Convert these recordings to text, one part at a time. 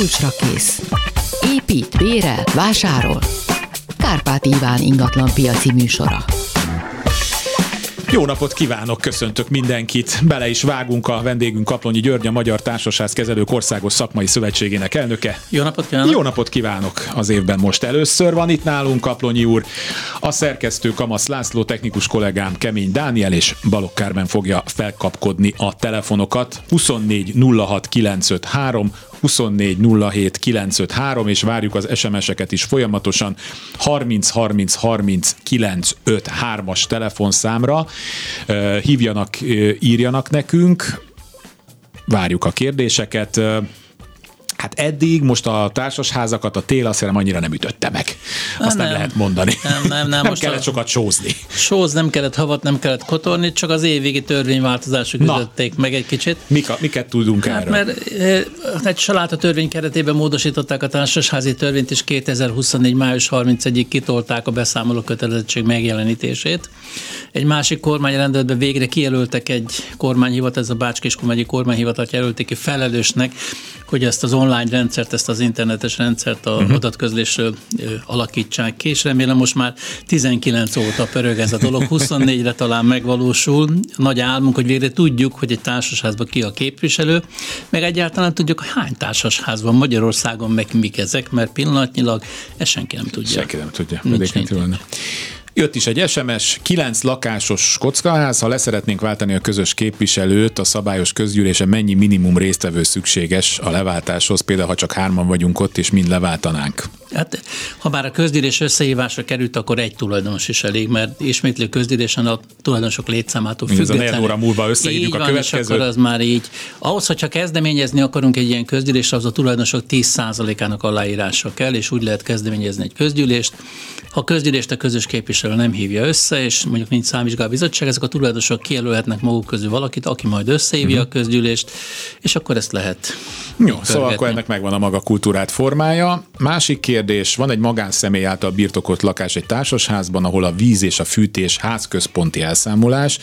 kulcsra kész. Épít, bérel, vásárol. Kárpát Iván ingatlan piaci műsora. Jó napot kívánok, köszöntök mindenkit. Bele is vágunk a vendégünk Kaplonyi György, a Magyar Társasház Kezelők Országos Szakmai Szövetségének elnöke. Jó napot kívánok! Jó napot kívánok! Az évben most először van itt nálunk Kaplonyi úr. A szerkesztő Kamasz László, technikus kollégám Kemény Dániel és Balogh Kármen fogja felkapkodni a telefonokat. 24 06 953 24 07 953, és várjuk az SMS-eket is folyamatosan 30 30 30 953-as telefonszámra. Hívjanak, írjanak nekünk, várjuk a kérdéseket. Hát eddig most a társasházakat a tél azt annyira nem ütötte meg. Azt nem, nem lehet mondani. Nem, nem, nem. nem most kellett a... sokat sózni. Sóz nem kellett havat, nem kellett kotorni, csak az évvégi törvényváltozások Na, ütötték meg egy kicsit. Mik a, miket tudunk hát, erről? Mert eh, egy saláta törvény keretében módosították a társasházi törvényt, és 2024. május 31-ig kitolták a beszámoló kötelezettség megjelenítését. Egy másik kormányrendeletben végre kijelöltek egy kormányhivatal, ez a Bácskis kormányi kormányhivatalt jelölték ki felelősnek, hogy ezt az online rendszert, ezt az internetes rendszert a uh-huh. adatközlésről alakítsák ki, és remélem most már 19 óta pörög ez a dolog, 24-re talán megvalósul. Nagy álmunk, hogy végre tudjuk, hogy egy társasházban ki a képviselő, meg egyáltalán tudjuk, hogy hány társasház van Magyarországon, meg mik ezek, mert pillanatnyilag ezt senki nem tudja. Senki nem tudja. Nincs, nincs. Jött is egy SMS, 9 lakásos kockaház, ha leszeretnénk váltani a közös képviselőt, a szabályos közgyűlése mennyi minimum résztvevő szükséges a leváltáshoz, például ha csak hárman vagyunk ott, és mind leváltanánk? Hát, ha bár a közgyűlés összehívásra került, akkor egy tulajdonos is elég, mert ismétlő közgyűlésen a tulajdonosok létszámától függetlenül. Ez a óra múlva összehívjuk a következő. akkor az már így. Ahhoz, hogyha kezdeményezni akarunk egy ilyen közgyűlést, az a tulajdonosok 10%-ának aláírása kell, és úgy lehet kezdeményezni egy közgyűlést. Ha közgyűlést a közös képviselő nem hívja össze, és mondjuk nincs számvizsgáló bizottság, ezek a tulajdonosok kijelölhetnek maguk közül valakit, aki majd összehívja uh-huh. a közgyűlést, és akkor ezt lehet. Jó, szóval akkor ennek megvan a maga kultúrát formája. Másik kérdés, van egy magánszemély által birtokolt lakás egy társasházban, ahol a víz és a fűtés házközponti elszámolás,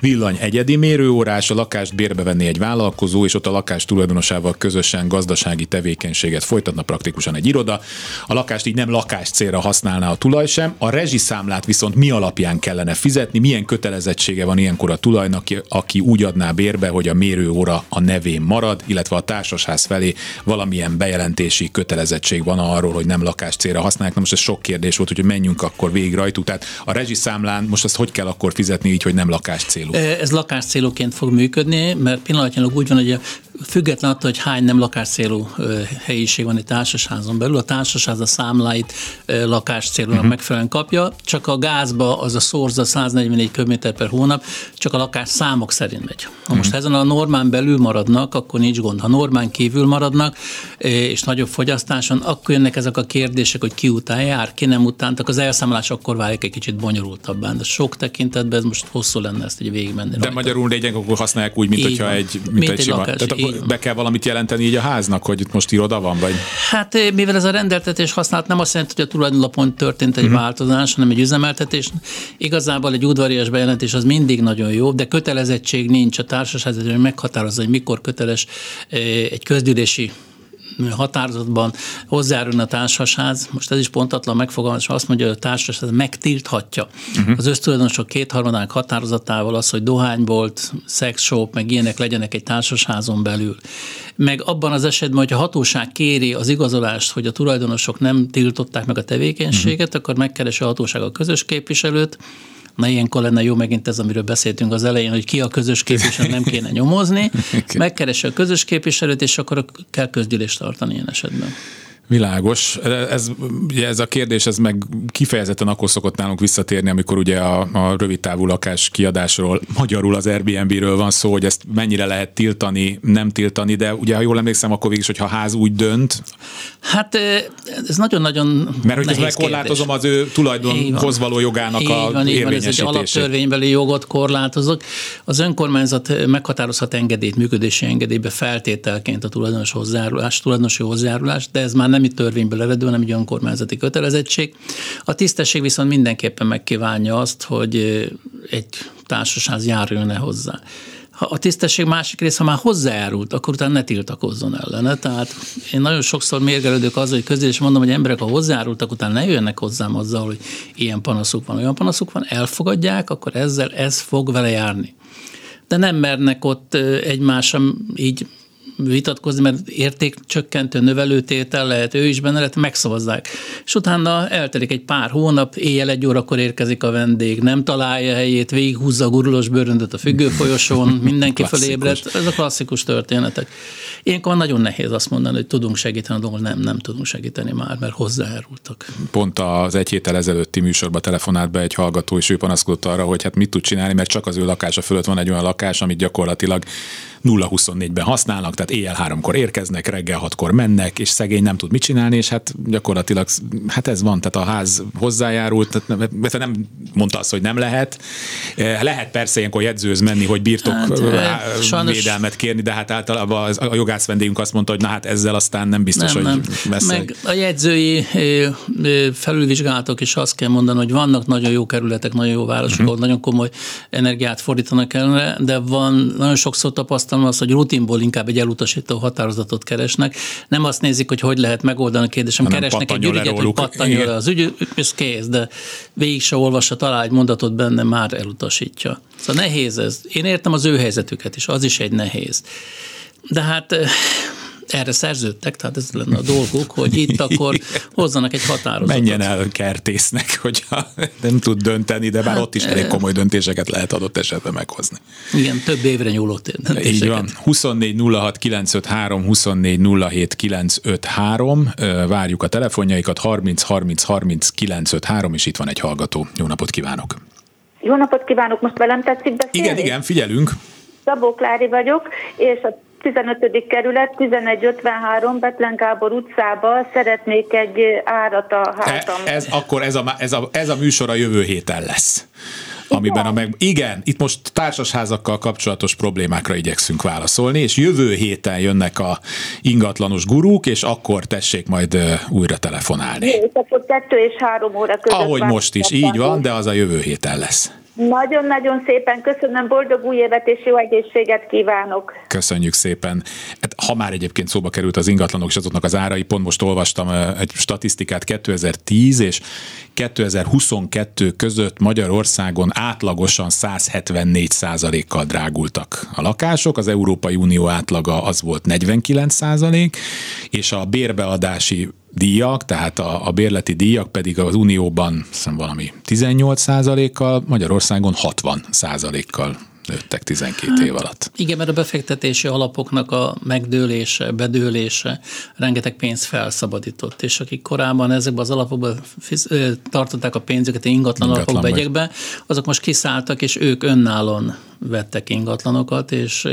villany egyedi mérőórás, a lakást bérbe venni egy vállalkozó, és ott a lakás tulajdonosával közösen gazdasági tevékenységet folytatna praktikusan egy iroda. A lakást így nem lakás célra használná a tulaj sem, a rezsiszámlát viszont mi alapján kellene fizetni, milyen kötelezettsége van ilyenkor a tulajnak, aki úgy adná bérbe, hogy a mérőóra a nevén marad, illetve a társasház felé valamilyen bejelentési kötelezettség van arról, hogy nem lakás célra használják. Na most ez sok kérdés volt, hogy menjünk akkor végig rajtuk. Tehát a rezsiszámlán most azt hogy kell akkor fizetni így, hogy nem lakás célú? Ez lakás célúként fog működni, mert pillanatnyilag úgy van, hogy a független attól, hogy hány nem lakáscélú helyiség van egy társasházon belül, a társasház a számláit lakáscélúnak uh-huh. megfelelően kapja, csak a gázba az a szorza 144 km per hónap, csak a lakás számok szerint megy. Ha uh-huh. most ezen a normán belül maradnak, akkor nincs gond. Ha normán kívül maradnak, és nagyobb fogyasztáson, akkor jönnek ezek a kérdések, hogy ki után jár, ki nem után, az elszámolás akkor válik egy kicsit bonyolultabbá. De sok tekintetben ez most hosszú lenne ezt egy végigmenni. De rajta. magyarul lényeg, akkor használják úgy, mint hogyha egy, mint, mint egy, egy sima. Lakás, Tehát be kell valamit jelenteni így a háznak, hogy itt most iroda van, vagy? Hát eh, mivel ez a rendeltetés használat nem azt jelenti, hogy a tulajdonlapon történt egy uh-huh. változás, hanem egy üzemeltetés. Igazából egy udvarias bejelentés az mindig nagyon jó, de kötelezettség nincs a társaság, hogy meghatározza, hogy mikor köteles eh, egy közgyűlési határozatban hozzájárulna a társasház, most ez is pontatlan megfogalmazás, azt mondja, hogy a társasház megtilthatja uh-huh. az össztulajdonosok kétharmadának határozatával az, hogy dohánybolt, shop, meg ilyenek legyenek egy társasházon belül. Meg abban az esetben, hogy a hatóság kéri az igazolást, hogy a tulajdonosok nem tiltották meg a tevékenységet, uh-huh. akkor megkeresi a hatóság a közös képviselőt, Na ilyenkor lenne jó megint ez, amiről beszéltünk az elején, hogy ki a közös képviselő, nem kéne nyomozni. Megkeresi a közös képviselőt, és akkor kell közgyűlést tartani ilyen esetben. Világos. Ez, ugye ez a kérdés, ez meg kifejezetten akkor szokott nálunk visszatérni, amikor ugye a, a rövid távú lakás kiadásról, magyarul az Airbnb-ről van szó, hogy ezt mennyire lehet tiltani, nem tiltani, de ugye, ha jól emlékszem, akkor végig is, hogyha ház úgy dönt. Hát ez nagyon-nagyon Mert hogy ezt megkorlátozom az ő tulajdonhoz való jogának így a van, így van, ez egy alaptörvénybeli jogot korlátozok. Az önkormányzat meghatározhat engedélyt, működési engedélybe feltételként a tulajdonos hozzájárulás, tulajdonosi hozzájárulás, de ez már nem itt törvényből eredő, hanem egy önkormányzati kötelezettség. A tisztesség viszont mindenképpen megkívánja azt, hogy egy társaság járjon-e hozzá ha a tisztesség másik része, ha már hozzájárult, akkor utána ne tiltakozzon ellene. Tehát én nagyon sokszor mérgelődök azzal, hogy közé, és mondom, hogy emberek, ha hozzájárultak, utána ne jöjjenek hozzám azzal, hogy ilyen panaszuk van, olyan panaszuk van, elfogadják, akkor ezzel ez fog vele járni de nem mernek ott egymással így vitatkozni, mert értékcsökkentő növelőtétel lehet, ő is benne lehet, megszavazzák. És utána eltelik egy pár hónap, éjjel egy órakor érkezik a vendég, nem találja helyét, végighúzza a gurulós bőröndöt a függőfolyosón, mindenki fölébred. Ez a klasszikus történetek. Ilyenkor nagyon nehéz azt mondani, hogy tudunk segíteni a dolgot, nem, nem tudunk segíteni már, mert hozzájárultak. Pont az egy héttel ezelőtti műsorba telefonált be egy hallgató, és ő panaszkodott arra, hogy hát mit tud csinálni, mert csak az ő lakása fölött van egy olyan lakás, amit gyakorlatilag 0-24-ben használnak, tehát éjjel háromkor érkeznek, reggel hatkor mennek, és szegény nem tud mit csinálni, és hát gyakorlatilag hát ez van, tehát a ház hozzájárult, tehát nem mondta azt, hogy nem lehet. Eh, lehet persze ilyenkor jegyzőz menni, hogy birtok hát, eh, sajnos... védelmet kérni, de hát általában a jogász vendégünk azt mondta, hogy na hát ezzel aztán nem biztos, nem, hogy nem. Meg a jegyzői eh, felülvizsgálatok is azt kell mondani, hogy vannak nagyon jó kerületek, nagyon jó városok, uh-huh. nagyon komoly energiát fordítanak el, de van nagyon sokszor tapasztalat, tapasztalom az, hogy rutinból inkább egy elutasító határozatot keresnek. Nem azt nézik, hogy hogy lehet megoldani a kérdésem. Keresnek egy ügyet, hogy pattanjon le az ügy, és kész, de végig se olvassa, talál egy mondatot benne, már elutasítja. Szóval nehéz ez. Én értem az ő helyzetüket is, az is egy nehéz. De hát erre szerződtek, tehát ez lenne a dolguk, hogy itt akkor hozzanak egy határozatot. Menjen el kertésznek, hogyha nem tud dönteni, de bár hát, ott is elég komoly döntéseket lehet adott esetben meghozni. Igen, több évre nyúló döntéseket. Így van. 24 06 953, 24 07 953, várjuk a telefonjaikat, 30 30 30 953, és itt van egy hallgató. Jó napot kívánok! Jó napot kívánok, most velem tetszik beszélni? Igen, igen, figyelünk. Szabó Klári vagyok, és a 15. kerület, 1153 Betlen Gábor utcába szeretnék egy árat a hátam. E, ez, akkor ez a, ez, a, ez a műsor a jövő héten lesz. Amiben a meg... Igen, itt most társasházakkal kapcsolatos problémákra igyekszünk válaszolni, és jövő héten jönnek a ingatlanos gurúk, és akkor tessék majd újra telefonálni. Jó, akkor kettő és három óra között. Ahogy most is, így van, de az a jövő héten lesz. Nagyon-nagyon szépen köszönöm, boldog új évet és jó egészséget kívánok. Köszönjük szépen. Hát, ha már egyébként szóba került az ingatlanok és azoknak az árai, pont most olvastam egy statisztikát 2010 és 2022 között Magyarországon átlagosan 174% kal drágultak a lakások, az Európai Unió átlaga az volt 49 százalék, és a bérbeadási díjak, tehát a, a bérleti díjak pedig az Unióban hiszem valami 18 kal Magyarországon 60 kal nőttek 12 év alatt. Igen, mert a befektetési alapoknak a megdőlése, bedőlése rengeteg pénzt felszabadított, és akik korábban ezekben az alapokban tartották a pénzüket ingatlan, ingatlan alapok begyekbe, azok most kiszálltak, és ők önállóan vettek ingatlanokat, és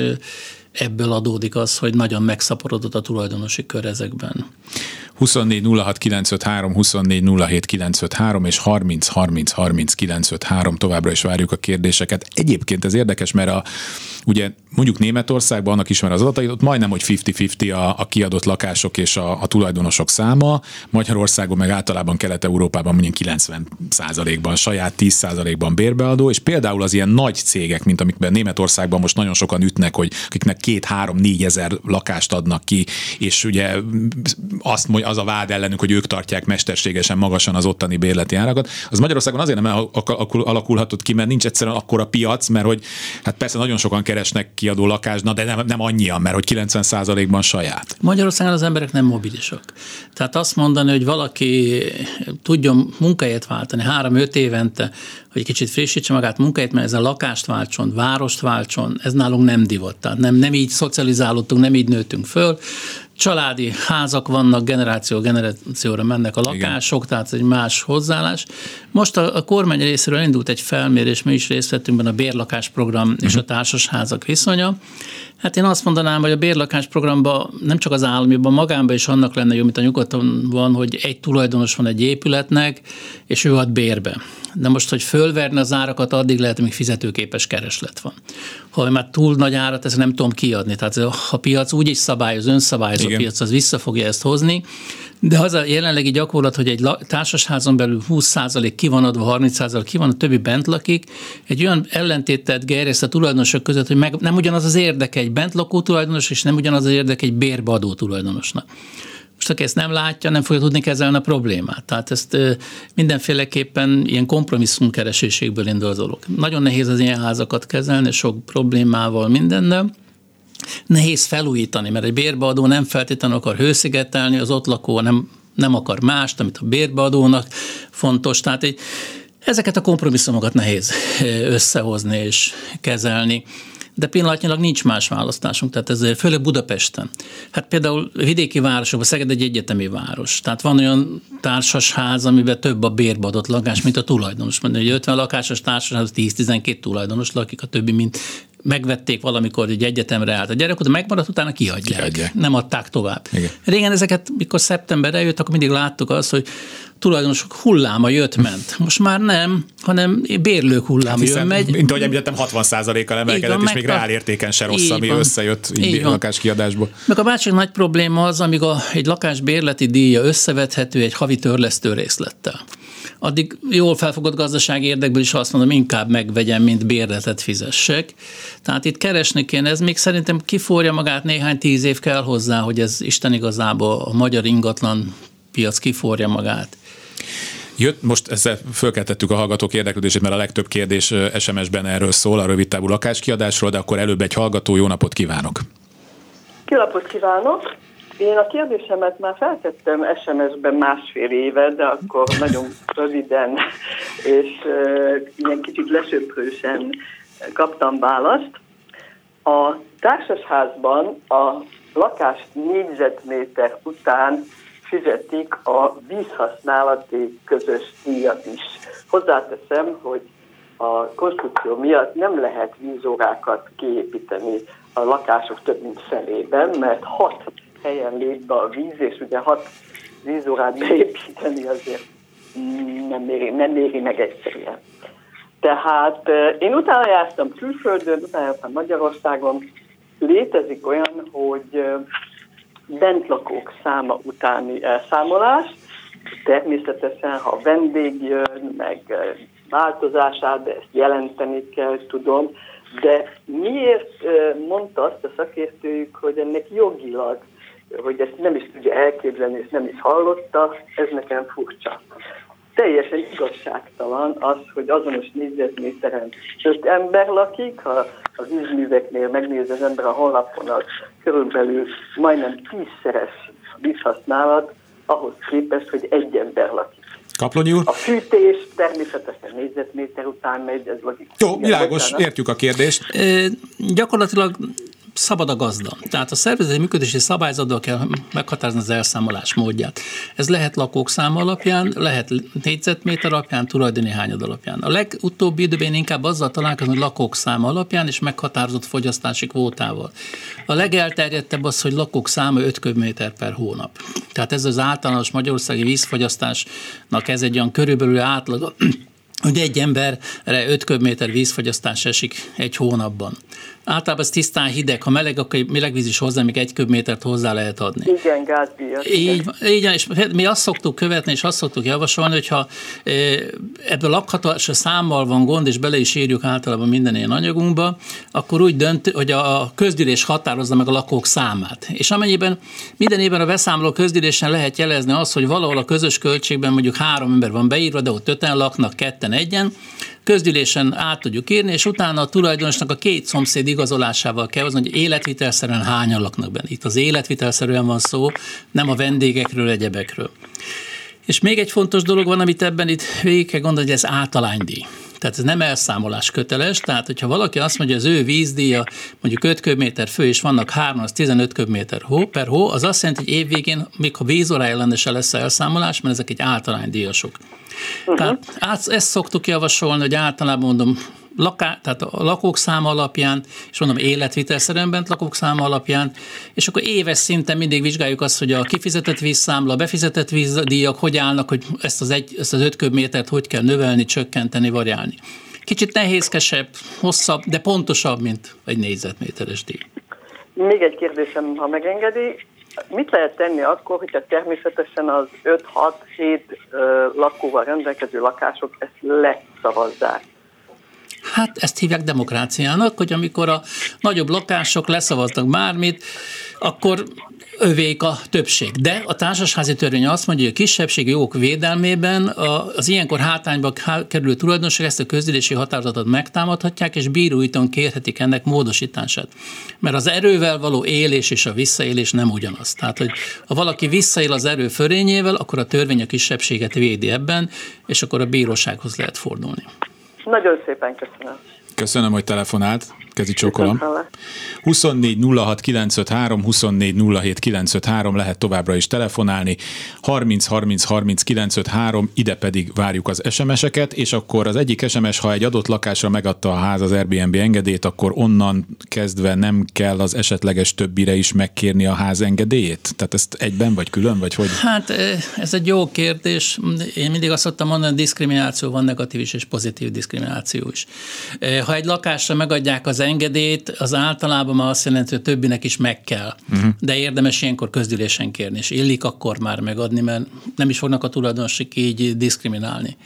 ebből adódik az, hogy nagyon megszaporodott a tulajdonosi kör ezekben. 24 06 953, 24 07 953 és 30 30 30 953 továbbra is várjuk a kérdéseket. Egyébként ez érdekes, mert a, ugye mondjuk Németországban annak ismer az adatait, ott majdnem, hogy 50-50 a, a kiadott lakások és a, a tulajdonosok száma, Magyarországon meg általában Kelet-Európában mondjuk 90% ban saját 10% ban bérbeadó, és például az ilyen nagy cégek, mint amikben Németországban most nagyon sokan ütnek, hogy akiknek két, három, négy ezer lakást adnak ki, és ugye azt mondja, az a vád ellenük, hogy ők tartják mesterségesen magasan az ottani bérleti árakat. Az Magyarországon azért nem alakulhatott ki, mert nincs egyszerűen akkora piac, mert hogy hát persze nagyon sokan keresnek kiadó lakást, de nem, nem annyian, mert hogy 90%-ban saját. Magyarországon az emberek nem mobilisak. Tehát azt mondani, hogy valaki tudjon munkahelyet váltani három-öt évente, hogy kicsit frissítse magát munkahelyet, mert ez a lakást váltson, várost váltson, ez nálunk nem divat. Tehát nem, nem így szocializálódtunk, nem így nőttünk föl családi házak vannak, generáció generációra mennek a lakások, Igen. tehát egy más hozzáállás. Most a, a kormány részéről indult egy felmérés, mi is részt vettünk benne a bérlakásprogram uh-huh. és mhm. a társasházak viszonya. Hát én azt mondanám, hogy a bérlakásprogramban nem csak az államiban, magánban is annak lenne jó, mint a nyugaton van, hogy egy tulajdonos van egy épületnek, és ő ad bérbe. De most, hogy fölverne az árakat, addig lehet, amíg fizetőképes kereslet van. ha már túl nagy árat, ezt nem tudom kiadni. Tehát a piac úgy is szabályoz, önszabályozó Igen. piac, az vissza fogja ezt hozni. De az a jelenlegi gyakorlat, hogy egy társasházon belül 20% ki van adva, 30% ki van, a többi bent lakik, egy olyan ellentétet gerjeszt a tulajdonosok között, hogy meg nem ugyanaz az érdeke egy bent lakó tulajdonos, és nem ugyanaz az érdeke egy bérbeadó tulajdonosnak. Most aki ezt nem látja, nem fogja tudni kezelni a problémát. Tehát ezt mindenféleképpen ilyen kompromisszum kereséségből indul az dolog. Nagyon nehéz az ilyen házakat kezelni, sok problémával, mindennel. Nehéz felújítani, mert egy bérbeadó nem feltétlenül akar hőszigetelni, az ott lakó nem, nem akar mást, amit a bérbeadónak fontos. Tehát egy, ezeket a kompromisszumokat nehéz összehozni és kezelni de pillanatnyilag nincs más választásunk, tehát ez főleg Budapesten. Hát például vidéki városokban, Szeged egy egyetemi város, tehát van olyan társasház, amiben több a bérbadott lakás, mint a tulajdonos. Mondja, hogy 50 lakásos társasház, 10-12 tulajdonos lakik, a többi, mint megvették valamikor egy egyetemre állt a gyerek, de megmaradt, utána kiadják. kiadják. Nem adták tovább. Igen. Régen ezeket, mikor szeptemberre jött, akkor mindig láttuk azt, hogy tulajdonosok hulláma jött-ment. Most már nem, hanem bérlők hulláma hát jön megy. Mint ahogy említettem, 60%-kal emelkedett, és még reálértéken se rossz, ami van. összejött így lakáskiadásból. Meg a másik nagy probléma az, amíg a, egy lakás bérleti díja összevethető egy havi törlesztő részlettel addig jól felfogott gazdasági érdekből is azt mondom, inkább megvegyem, mint bérletet fizessek. Tehát itt keresni kéne, ez még szerintem kiforja magát, néhány tíz év kell hozzá, hogy ez Isten igazából a magyar ingatlan piac kiforja magát. Jött, most ezzel fölkeltettük a hallgatók érdeklődését, mert a legtöbb kérdés SMS-ben erről szól, a rövid távú lakáskiadásról, de akkor előbb egy hallgató, jó napot kívánok! Jó kívánok! Én a kérdésemet már feltettem SMS-ben másfél éve, de akkor nagyon röviden és uh, ilyen kicsit lesöprősen kaptam választ. A társasházban a lakás négyzetméter után fizetik a vízhasználati közös díjat is. Hozzáteszem, hogy a konstrukció miatt nem lehet vízórákat kiépíteni a lakások több mint felében, mert hat helyen lép be a víz, és ugye hat vízórát beépíteni azért nem méri, nem méri meg egyszerűen. Tehát én utána jártam külföldön, utána jártam Magyarországon, létezik olyan, hogy bentlakók száma utáni elszámolás, természetesen, ha vendég jön, meg változását, de ezt jelenteni kell, tudom, de miért mondta azt a szakértőjük, hogy ennek jogilag, hogy ezt nem is tudja elképzelni, és nem is hallotta, ez nekem furcsa. Teljesen igazságtalan az, hogy azonos négyzetméteren öt ember lakik, ha az üzműveknél megnéz az ember a honlapon, az körülbelül majdnem tízszeres vízhasználat, ahhoz képest, hogy egy ember lakik. Kaplonyi úr? A fűtés természetesen négyzetméter után megy, ez logikus. Jó, világos, értjük a kérdést. E, gyakorlatilag szabad a gazda. Tehát a szervezeti működési szabályzatban kell meghatározni az elszámolás módját. Ez lehet lakók száma alapján, lehet négyzetméter alapján, tulajdoni hányad alapján. A legutóbbi időben inkább azzal találkozom, hogy lakók száma alapján és meghatározott fogyasztási kvótával. A legelterjedtebb az, hogy lakók száma 5 köbméter per hónap. Tehát ez az általános magyarországi vízfogyasztásnak ez egy olyan körülbelül átlag hogy egy emberre 5 köbméter vízfogyasztás esik egy hónapban. Általában ez tisztán hideg, ha meleg, akkor melegvíz is hozzá, még egy köbmétert hozzá lehet adni. Igen, gázbíjat. Így, így, és mi azt szoktuk követni, és azt szoktuk javasolni, hogyha ebből lakhatás számmal van gond, és bele is írjuk általában minden ilyen anyagunkba, akkor úgy dönt, hogy a közgyűlés határozza meg a lakók számát. És amennyiben minden évben a beszámoló közgyűlésen lehet jelezni azt, hogy valahol a közös költségben mondjuk három ember van beírva, de ott öten laknak, ketten egyen, közgyűlésen át tudjuk írni, és utána a tulajdonosnak a két szomszéd igazolásával kell hozni, hogy életvitelszerűen hányan laknak benne. Itt az életvitelszerűen van szó, nem a vendégekről, egyebekről. És még egy fontos dolog van, amit ebben itt végig kell gondolni, hogy ez általánydíj. Tehát ez nem elszámolás köteles, tehát hogyha valaki azt mondja, hogy az ő vízdíja mondjuk 5 köbméter fő, és vannak 3, az 15 köbméter hó, per hó, az azt jelenti, hogy évvégén, még ha vízorája lenne, se lesz elszámolás, mert ezek egy általánydíjasok. Uh-huh. Tehát ezt szoktuk javasolni, hogy általában mondom, laká, tehát a lakók száma alapján, és mondom életvitelszerűen bent lakók száma alapján, és akkor éves szinten mindig vizsgáljuk azt, hogy a kifizetett vízszámla, a befizetett vízdíjak hogy állnak, hogy ezt az, egy, ezt az öt köbmétert hogy kell növelni, csökkenteni, variálni. kicsit nehézkesebb, hosszabb, de pontosabb, mint egy négyzetméteres díj. Még egy kérdésem, ha megengedi. Mit lehet tenni akkor, hogyha természetesen az 5-6-7 lakóval rendelkező lakások ezt leszavazzák? Hát ezt hívják demokráciának, hogy amikor a nagyobb lakások leszavaznak bármit, akkor övék a többség. De a társasházi törvény azt mondja, hogy a kisebbségi jogok védelmében az ilyenkor hátányba kerülő tulajdonosok ezt a közülési határozatot megtámadhatják, és bíróíton kérhetik ennek módosítását. Mert az erővel való élés és a visszaélés nem ugyanaz. Tehát, hogy ha valaki visszaél az erő fölényével, akkor a törvény a kisebbséget védi ebben, és akkor a bírósághoz lehet fordulni. Nagyon szépen köszönöm. Köszönöm, hogy telefonált. Kezi csókolom. 24 06 953, 24 07 953, lehet továbbra is telefonálni. 30 30 30 953, ide pedig várjuk az SMS-eket, és akkor az egyik SMS, ha egy adott lakásra megadta a ház az Airbnb engedélyt, akkor onnan kezdve nem kell az esetleges többire is megkérni a ház engedélyét? Tehát ezt egyben vagy külön, vagy hogy? Hát ez egy jó kérdés. Én mindig azt szoktam mondani, hogy diszkrimináció van negatív is és pozitív diszkrimináció is. Ha egy lakásra megadják az engedélyt, az általában már azt jelenti, hogy többinek is meg kell. Uh-huh. De érdemes ilyenkor közgyűlésen kérni, és illik akkor már megadni, mert nem is fognak a tulajdonosok így diszkriminálni.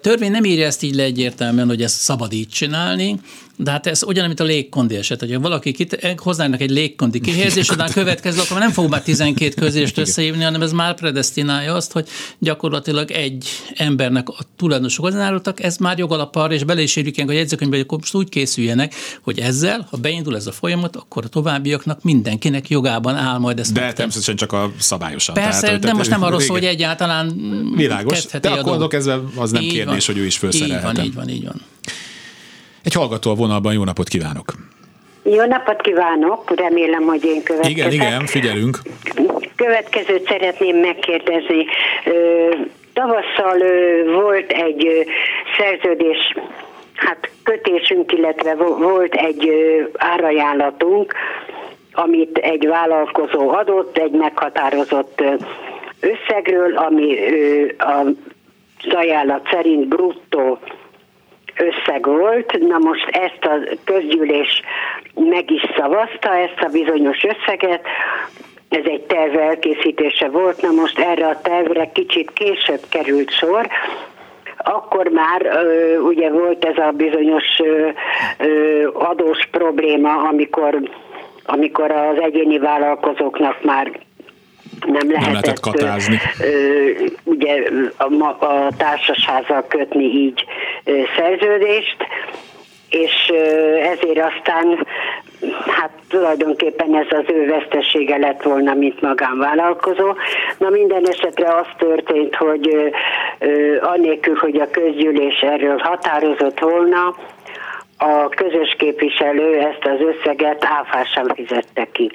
Törvény nem írja ezt így le egyértelműen, hogy ezt szabad így csinálni, de hát ez ugyanúgy, mint a légkondi eset, hogy valaki kit, hoznának egy légkondi kihelyezés, után következő, akkor nem fog már 12 közést összehívni, hanem ez már predestinálja azt, hogy gyakorlatilag egy embernek a tulajdonosok hozzájárultak, ez már jogalap arra, és bele is írjuk hogy a jegyzőkönyvben, hogy akkor most úgy készüljenek, hogy ezzel, ha beindul ez a folyamat, akkor a továbbiaknak mindenkinek jogában áll majd ezt. De természetesen csak a szabályosan. Persze, tehát, de most nem arról szól, hogy egyáltalán Világos, de akkor kezdve az nem kérdés, hogy ő is felszerelhetem. Így van, így van, így van. Egy hallgató a vonalban, jó napot kívánok! Jó napot kívánok, remélem, hogy én következek. Igen, igen, figyelünk. Következőt szeretném megkérdezni. Tavasszal volt egy szerződés, hát kötésünk, illetve volt egy árajánlatunk, amit egy vállalkozó adott, egy meghatározott összegről, ami a ajánlat szerint bruttó összeg volt. Na most ezt a közgyűlés meg is szavazta, ezt a bizonyos összeget, ez egy terv elkészítése volt, na most erre a tervre kicsit később került sor, akkor már ö, ugye volt ez a bizonyos ö, adós probléma, amikor, amikor az egyéni vállalkozóknak már nem lehetett, nem lehetett katázni. ugye a, a társasházzal kötni így szerződést, és ezért aztán hát tulajdonképpen ez az ő vesztesége lett volna, mint magánvállalkozó. Na minden esetre az történt, hogy annélkül, hogy a közgyűlés erről határozott volna, a közös képviselő ezt az összeget áfásan fizette ki.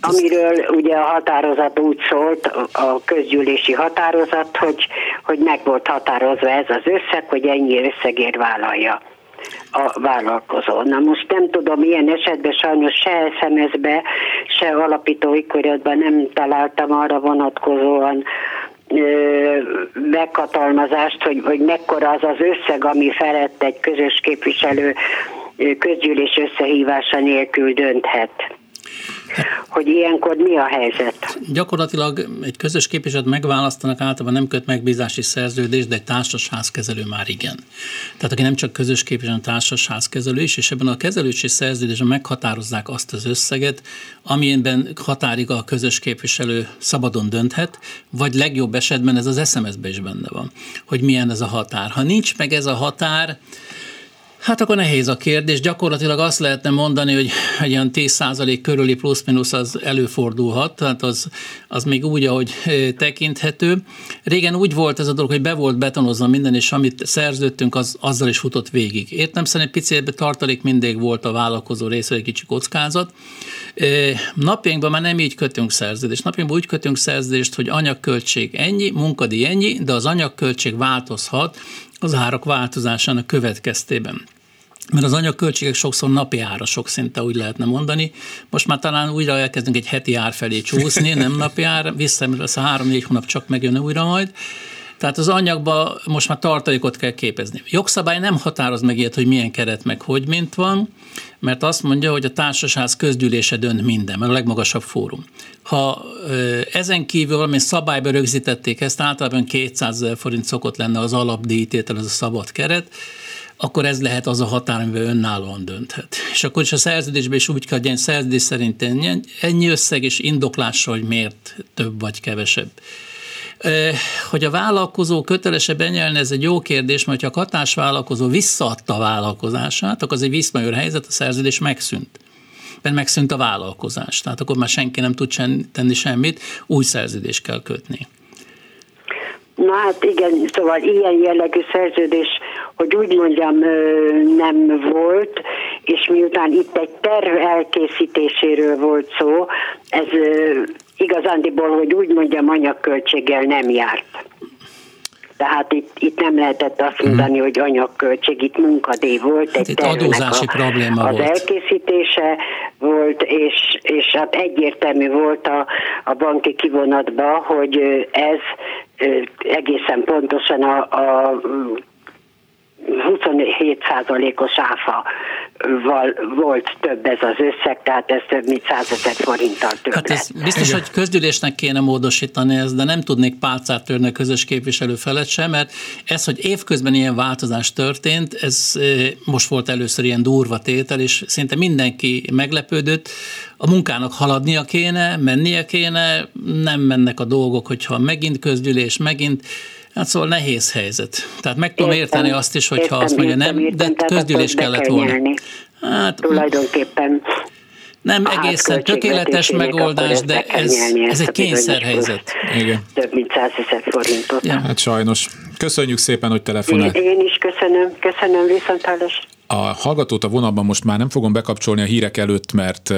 Hát amiről ugye a határozat úgy szólt, a közgyűlési határozat, hogy, hogy meg volt határozva ez az összeg, hogy ennyi összegért vállalja a vállalkozó. Na most nem tudom, ilyen esetben sajnos se SMS-be, se alapító ikoratban nem találtam arra vonatkozóan meghatalmazást, hogy, hogy mekkora az az összeg, ami felett egy közös képviselő közgyűlés összehívása nélkül dönthet hogy ilyenkor mi a helyzet? Gyakorlatilag egy közös képviselőt megválasztanak, általában nem köt megbízási szerződést, de egy társasházkezelő már igen. Tehát aki nem csak közös képviselő, hanem társasházkezelő is, és ebben a kezelősi szerződésben meghatározzák azt az összeget, amilyenben határig a közös képviselő szabadon dönthet, vagy legjobb esetben ez az SMS-ben is benne van, hogy milyen ez a határ. Ha nincs meg ez a határ, Hát akkor nehéz a kérdés. Gyakorlatilag azt lehetne mondani, hogy egy ilyen 10% körüli plusz-minusz az előfordulhat, tehát az, az még úgy, ahogy tekinthető. Régen úgy volt ez a dolog, hogy be volt betonozva minden, és amit szerződtünk, az azzal is futott végig. Értem szerint pici tartalék mindig volt a vállalkozó része, egy kicsi kockázat. Napjainkban már nem így kötünk szerződést. Napjainkban úgy kötünk szerződést, hogy anyagköltség ennyi, munkadi ennyi, de az anyagköltség változhat, az árak változásának következtében. Mert az anyagköltségek sokszor napi árasok szinte úgy lehetne mondani. Most már talán újra elkezdünk egy heti ár felé csúszni, nem napi ár, vissza, a három-négy hónap csak megjön újra majd. Tehát az anyagba most már tartalékot kell képezni. Jogszabály nem határoz meg ilyet, hogy milyen keret meg hogy mint van, mert azt mondja, hogy a társasház közgyűlése dönt minden, mert a legmagasabb fórum. Ha ezen kívül valami szabályba rögzítették ezt, általában 200 ezer forint szokott lenne az alapdíjtétel, ez a szabad keret, akkor ez lehet az a határ, amivel önállóan dönthet. És akkor is a szerződésben is úgy kell, hogy szerződés szerint ennyi összeg és indoklással, hogy miért több vagy kevesebb. Hogy a vállalkozó kötelese benyelni, ez egy jó kérdés, mert ha a katásvállalkozó visszaadta a vállalkozását, akkor az egy viszmajor helyzet, a szerződés megszűnt mert megszűnt a vállalkozás. Tehát akkor már senki nem tud tenni semmit, új szerződést kell kötni. Na hát igen, szóval ilyen jellegű szerződés, hogy úgy mondjam, nem volt, és miután itt egy terv elkészítéséről volt szó, ez igazándiból, hogy úgy mondjam, anyagköltséggel nem járt. Tehát itt, itt nem lehetett azt mondani, hmm. hogy anyagköltség, itt munkadé volt, hát egy adózási a, probléma az volt. elkészítése volt, és, és hát egyértelmű volt a, a banki kivonatban, hogy ez egészen pontosan a, a 27%-os áfa volt több ez az összeg, tehát ez több mint 100 ezer forinttal több Hát ez biztos, Igen. hogy közgyűlésnek kéne módosítani ezt, de nem tudnék pálcát törni a közös képviselő felett sem, mert ez, hogy évközben ilyen változás történt, ez most volt először ilyen durva tétel, és szinte mindenki meglepődött. A munkának haladnia kéne, mennie kéne, nem mennek a dolgok, hogyha megint közgyűlés, megint Hát szóval nehéz helyzet. Tehát meg tudom értem, érteni azt is, hogyha értem, azt mondja nem, értem, de közgyűlés kellett volna. Hát, tulajdonképpen nem egészen tökéletes megoldás, de ez, ez egy kényszerhelyzet. Igen. Több mint 100 ezer forintot. Ja. Hát sajnos. Köszönjük szépen, hogy telefonált. Én, is köszönöm, köszönöm, viszontlátásra. A hallgatót a vonalban most már nem fogom bekapcsolni a hírek előtt, mert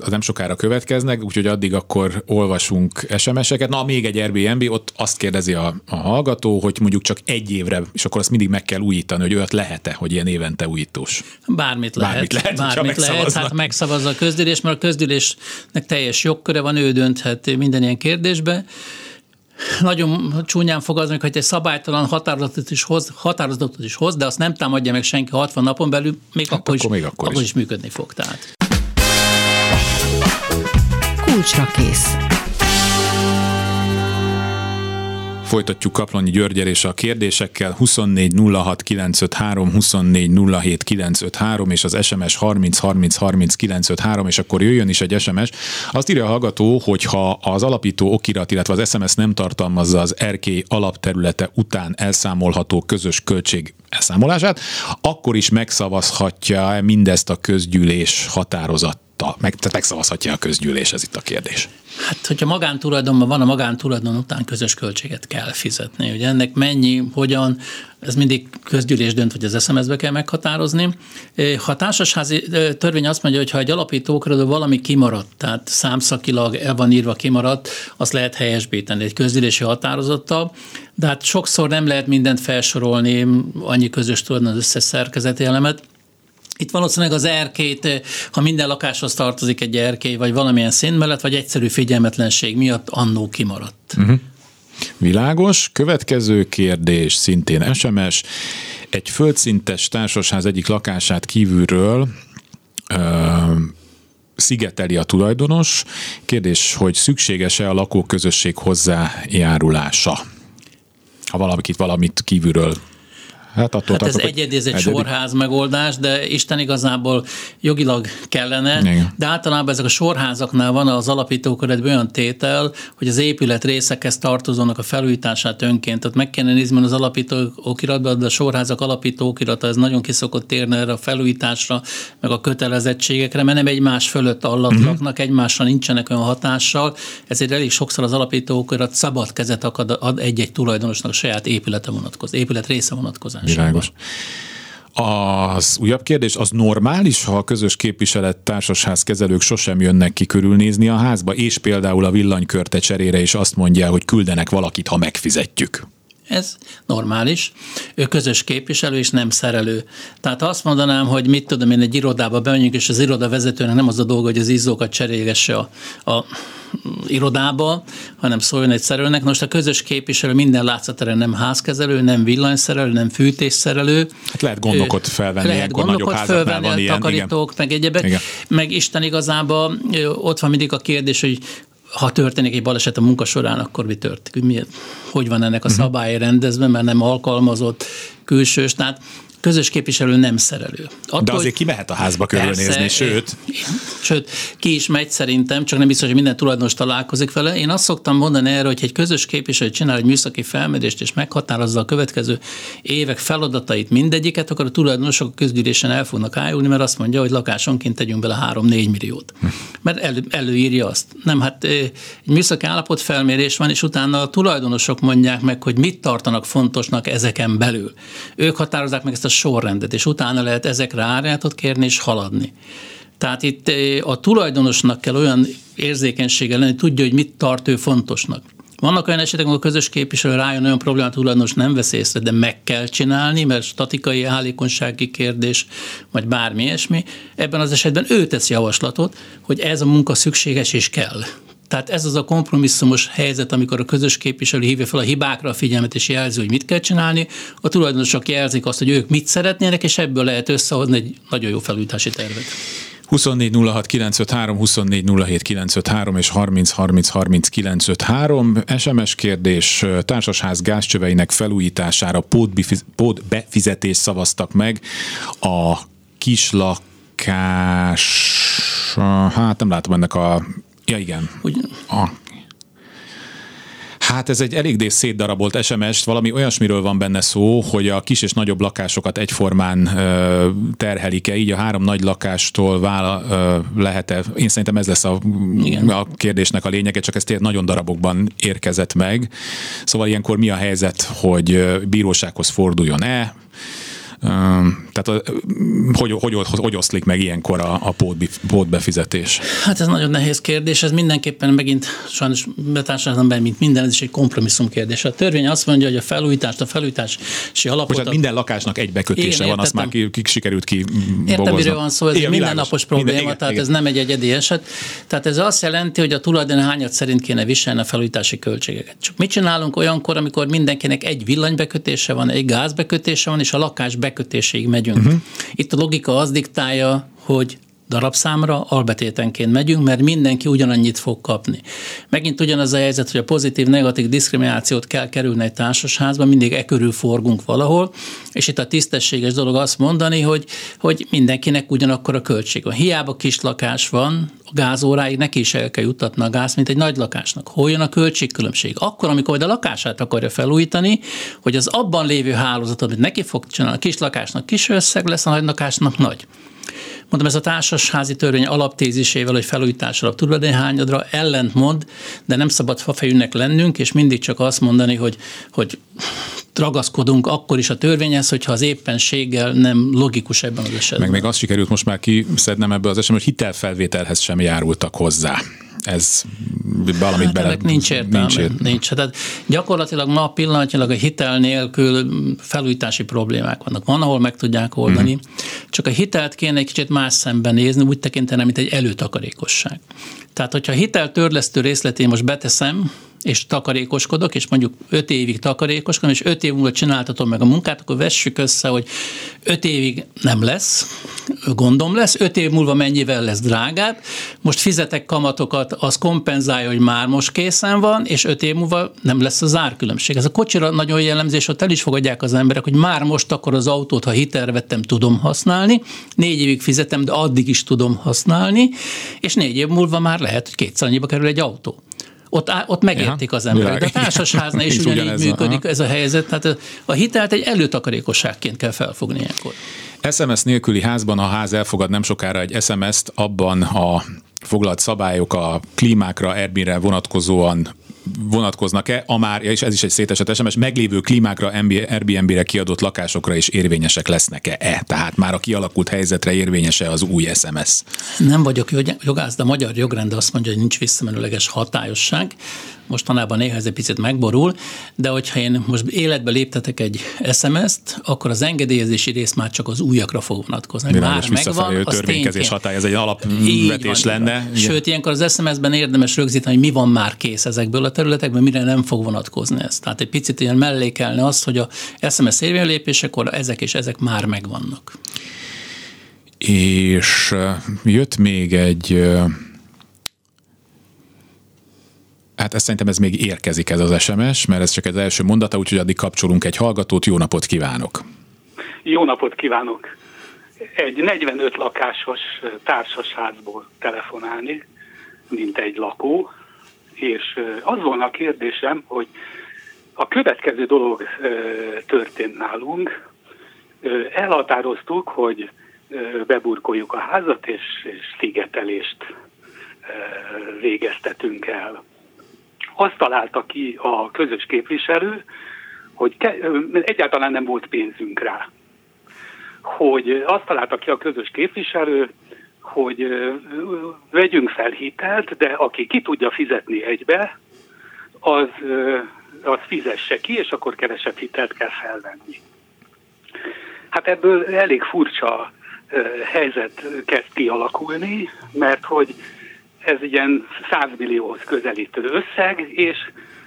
az nem sokára következnek, úgyhogy addig akkor olvasunk SMS-eket. Na, még egy Airbnb, ott azt kérdezi a, a hallgató, hogy mondjuk csak egy évre, és akkor azt mindig meg kell újítani, hogy olyat lehet-e, hogy ilyen évente újítós. Bármit lehet. Bármit lehet, bármit lehet hát megszavazza a közgyűlés, mert a közgyűlésnek teljes jogköre van, ő dönthet minden ilyen kérdésbe nagyon csúnyán fogalmazom, hogy egy szabálytalan határozatot is, hoz, határozatot is hoz, de azt nem támadja meg senki 60 napon belül, még, hát akkor, akkor, is, még akkor, akkor is. is működni fog. Tehát. Kulcsra kész. Folytatjuk Kaplonyi Györgyel és a kérdésekkel 24 06 953, 24 07 953 és az SMS 30 30 30 953, és akkor jöjjön is egy SMS. Azt írja a hallgató, hogy ha az alapító okirat, illetve az SMS nem tartalmazza az RK alapterülete után elszámolható közös költség elszámolását, akkor is megszavazhatja mindezt a közgyűlés határozat meg, tehát megszavazhatja a közgyűlés, ez itt a kérdés. Hát, hogyha magántulajdonban van, a magántulajdon után közös költséget kell fizetni. Ugye ennek mennyi, hogyan, ez mindig közgyűlés dönt, hogy az SMS-be kell meghatározni. Ha a társasházi törvény azt mondja, hogy ha egy alapítókról valami kimaradt, tehát számszakilag el van írva kimaradt, azt lehet helyesbíteni egy közgyűlési határozattal, de hát sokszor nem lehet mindent felsorolni, annyi közös tulajdon az összes szerkezeti elemet, itt valószínűleg az erkét, eh, ha minden lakáshoz tartozik egy erkély, vagy valamilyen szín mellett, vagy egyszerű figyelmetlenség miatt annó kimaradt. Uh-huh. Világos. Következő kérdés, szintén SMS. Egy földszintes társasház egyik lakását kívülről ö, szigeteli a tulajdonos. Kérdés, hogy szükséges-e a lakóközösség hozzájárulása? Ha valakit valamit kívülről Hát, attól hát ez egyedi, ez egy egyedi. sorház megoldás, de Isten igazából jogilag kellene, Igen. de általában ezek a sorházaknál van az alapítóköretben olyan tétel, hogy az épület részekhez tartozónak a felújítását önként. Tehát meg kellene nézni az alapító okiratban, de a sorházak alapító okirata, ez nagyon kiszokott térni erre a felújításra, meg a kötelezettségekre, mert nem egymás fölött allatnak, uh-huh. egymásra nincsenek olyan hatással, ezért elég sokszor az alapító okirat szabad kezet akad, ad egy-egy tulajdonosnak a saját épülete vonatkozó, épület része vonatkozó Világos. Az újabb kérdés, az normális, ha a közös képviselet társasház kezelők sosem jönnek ki körülnézni a házba, és például a villanykörte cserére is azt mondja, hogy küldenek valakit, ha megfizetjük? Ez normális. Ő közös képviselő és nem szerelő. Tehát azt mondanám, hogy mit tudom én, egy irodába bemegyünk, és az iroda vezetőnek nem az a dolga, hogy az izzókat cserélgesse a, a irodába, hanem szóljon egy szerelőnek. Most a közös képviselő minden látszateren nem házkezelő, nem villanyszerelő, nem fűtésszerelő. Hát lehet gondokat felvenni, lehet gondokat felvenni, van ilyen, takarítók, igen. meg egyebek. Igen. Meg Isten igazából ott van mindig a kérdés, hogy ha történik egy baleset a munka során, akkor mi történik? Hogy van ennek a mhm. szabályi rendezve, mert nem alkalmazott külsős. Tehát közös képviselő nem szerelő. Attól, De azért ki mehet a házba körülnézni, persze, sőt. Sőt, ki is megy szerintem, csak nem biztos, hogy minden tulajdonos találkozik vele. Én azt szoktam mondani erre, hogy egy közös képviselő csinál egy műszaki felmérést, és meghatározza a következő évek feladatait mindegyiket, akkor a tulajdonosok a közgyűlésen el fognak állulni, mert azt mondja, hogy lakásonként tegyünk bele 3-4 milliót. Mert elő, előírja azt. Nem, hát egy műszaki állapot felmérés van, és utána a tulajdonosok mondják meg, hogy mit tartanak fontosnak ezeken belül. Ők határozzák meg ezt a sorrendet, és utána lehet ezekre árjátot kérni és haladni. Tehát itt eh, a tulajdonosnak kell olyan érzékenysége lenni, tudja, hogy mit tart ő fontosnak. Vannak olyan esetek, ahol a közös képviselő rájön olyan problémát, tulajdonos nem vesz észre, de meg kell csinálni, mert statikai állékonysági kérdés, vagy bármi ilyesmi. Ebben az esetben ő tesz javaslatot, hogy ez a munka szükséges és kell. Tehát ez az a kompromisszumos helyzet, amikor a közös képviselő hívja fel a hibákra a figyelmet és jelzi, hogy mit kell csinálni, a tulajdonosok jelzik azt, hogy ők mit szeretnének, és ebből lehet összehozni egy nagyon jó felújítási tervet. 24 06 953, 24 07 953 és 30 30 30 953. SMS kérdés, társasház gázcsöveinek felújítására pótbefizetés szavaztak meg a kislakás, hát nem látom ennek a Ja, igen. Úgy... A, Hát ez egy elég szétdarabolt SMS, valami olyasmiről van benne szó, hogy a kis és nagyobb lakásokat egyformán ö, terhelik-e, így a három nagy lakástól vála, ö, lehet-e, én szerintem ez lesz a, a kérdésnek a lényege, csak ez tényleg nagyon darabokban érkezett meg. Szóval ilyenkor mi a helyzet, hogy bírósághoz forduljon-e, tehát hogy, hogy, hogy, hogy oszlik meg ilyenkor a, a pótbefizetés? Hát ez nagyon nehéz kérdés, ez mindenképpen megint sajnos betársadalomban, mint minden, ez is egy kompromisszum kérdés. A törvény azt mondja, hogy a felújítást, a felújítási alapot... Bocsánat, minden lakásnak egy bekötése igen, van, azt már ki, ki sikerült ki Értem, miről van szó, ez igen, egy mindennapos probléma, minden, igen, tehát igen. ez nem egy egyedi eset. Tehát ez azt jelenti, hogy a tulajdon hányat szerint kéne viselni a felújítási költségeket. Csak mit csinálunk olyankor, amikor mindenkinek egy villanybekötése van, egy gázbekötése van, és a lakás bekötéséig megyünk. Uh-huh. Itt a logika az diktálja, hogy darabszámra, albetétenként megyünk, mert mindenki ugyanannyit fog kapni. Megint ugyanaz a helyzet, hogy a pozitív-negatív diszkriminációt kell kerülni egy társasházban, mindig e körül forgunk valahol, és itt a tisztességes dolog azt mondani, hogy, hogy mindenkinek ugyanakkor a költség van. Hiába kis lakás van, a gázóráig neki is el kell juttatni a gáz, mint egy nagy lakásnak. Hol jön a költségkülönbség? Akkor, amikor majd a lakását akarja felújítani, hogy az abban lévő hálózatot, amit neki fog csinálni, a kis lakásnak kis összeg lesz, a nagy lakásnak nagy. Mondom, ez a társasházi törvény alaptézisével, hogy felújításra a tulajdonhányadra ellentmond, de nem szabad fafejűnek lennünk, és mindig csak azt mondani, hogy, hogy ragaszkodunk akkor is a törvényhez, hogyha az éppenséggel nem logikus ebben az esetben. Meg még azt sikerült most már kiszednem ebből az esetben, hogy hitelfelvételhez sem járultak hozzá ez valamit hát bele... Nincs értelme. Nincs, értelme. nincs. Tehát gyakorlatilag ma pillanatnyilag a hitel nélkül felújítási problémák vannak. Van, ahol meg tudják oldani, mm. csak a hitelt kéne egy kicsit más szemben nézni, úgy tekinteni, mint egy előtakarékosság. Tehát, hogyha a hitel törlesztő részletén most beteszem, és takarékoskodok, és mondjuk 5 évig takarékoskodom, és 5 év múlva csináltatom meg a munkát, akkor vessük össze, hogy 5 évig nem lesz, gondom lesz, 5 év múlva mennyivel lesz drágább, most fizetek kamatokat, az kompenzálja, hogy már most készen van, és 5 év múlva nem lesz az árkülönbség. Ez a kocsira nagyon jellemző, és ott el is fogadják az emberek, hogy már most akkor az autót, ha hitelre vettem, tudom használni, négy évig fizetem, de addig is tudom használni, és négy év múlva már lehet, hogy kétszer annyiba kerül egy autó ott, ott megértik az emberek. De a társasháznál is ugyanígy működik ez a helyzet. Tehát a hitelt egy előtakarékosságként kell felfogni ilyenkor. SMS nélküli házban, a ház elfogad nem sokára egy SMS-t, abban a foglalt szabályok a klímákra, Airbnb-re vonatkozóan vonatkoznak-e, a már, és ez is egy szétesett SMS, meglévő klímákra, Airbnb-re kiadott lakásokra is érvényesek lesznek-e? Tehát már a kialakult helyzetre érvényese az új SMS? Nem vagyok jogász, de a magyar jogrend azt mondja, hogy nincs visszamenőleges hatályosság mostanában néha ez egy picit megborul, de hogyha én most életbe léptetek egy SMS-t, akkor az engedélyezési rész már csak az újakra fog vonatkozni. Már megvan, az törvénykezés hatály, ez egy alapvetés lenne. Sőt, ilyenkor az SMS-ben érdemes rögzíteni, hogy mi van már kész ezekből a területekből, mire nem fog vonatkozni ez. Tehát egy picit ilyen mellékelni azt, hogy a SMS érvénylépésekor ezek és ezek már megvannak. És jött még egy Hát ezt szerintem ez még érkezik ez az SMS, mert ez csak az első mondata, úgyhogy addig kapcsolunk egy hallgatót. Jó napot kívánok! Jó napot kívánok! Egy 45 lakásos társasházból telefonálni, mint egy lakó, és az volna a kérdésem, hogy a következő dolog történt nálunk. Elhatároztuk, hogy beburkoljuk a házat, és, és szigetelést végeztetünk el azt találta ki a közös képviselő, hogy egyáltalán nem volt pénzünk rá. Hogy azt találta ki a közös képviselő, hogy vegyünk fel hitelt, de aki ki tudja fizetni egybe, az, az fizesse ki, és akkor kevesebb hitelt kell felvenni. Hát ebből elég furcsa helyzet kezd kialakulni, mert hogy ez ilyen 100 millióhoz közelítő összeg, és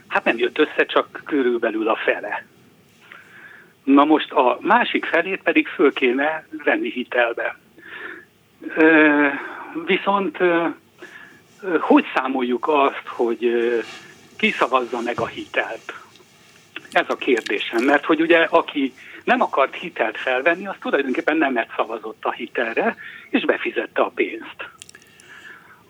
hát nem jött össze csak körülbelül a fele. Na most a másik felét pedig föl kéne venni hitelbe. Viszont hogy számoljuk azt, hogy ki szavazza meg a hitelt? Ez a kérdésem, mert hogy ugye aki nem akart hitelt felvenni, az tulajdonképpen nemet szavazott a hitelre, és befizette a pénzt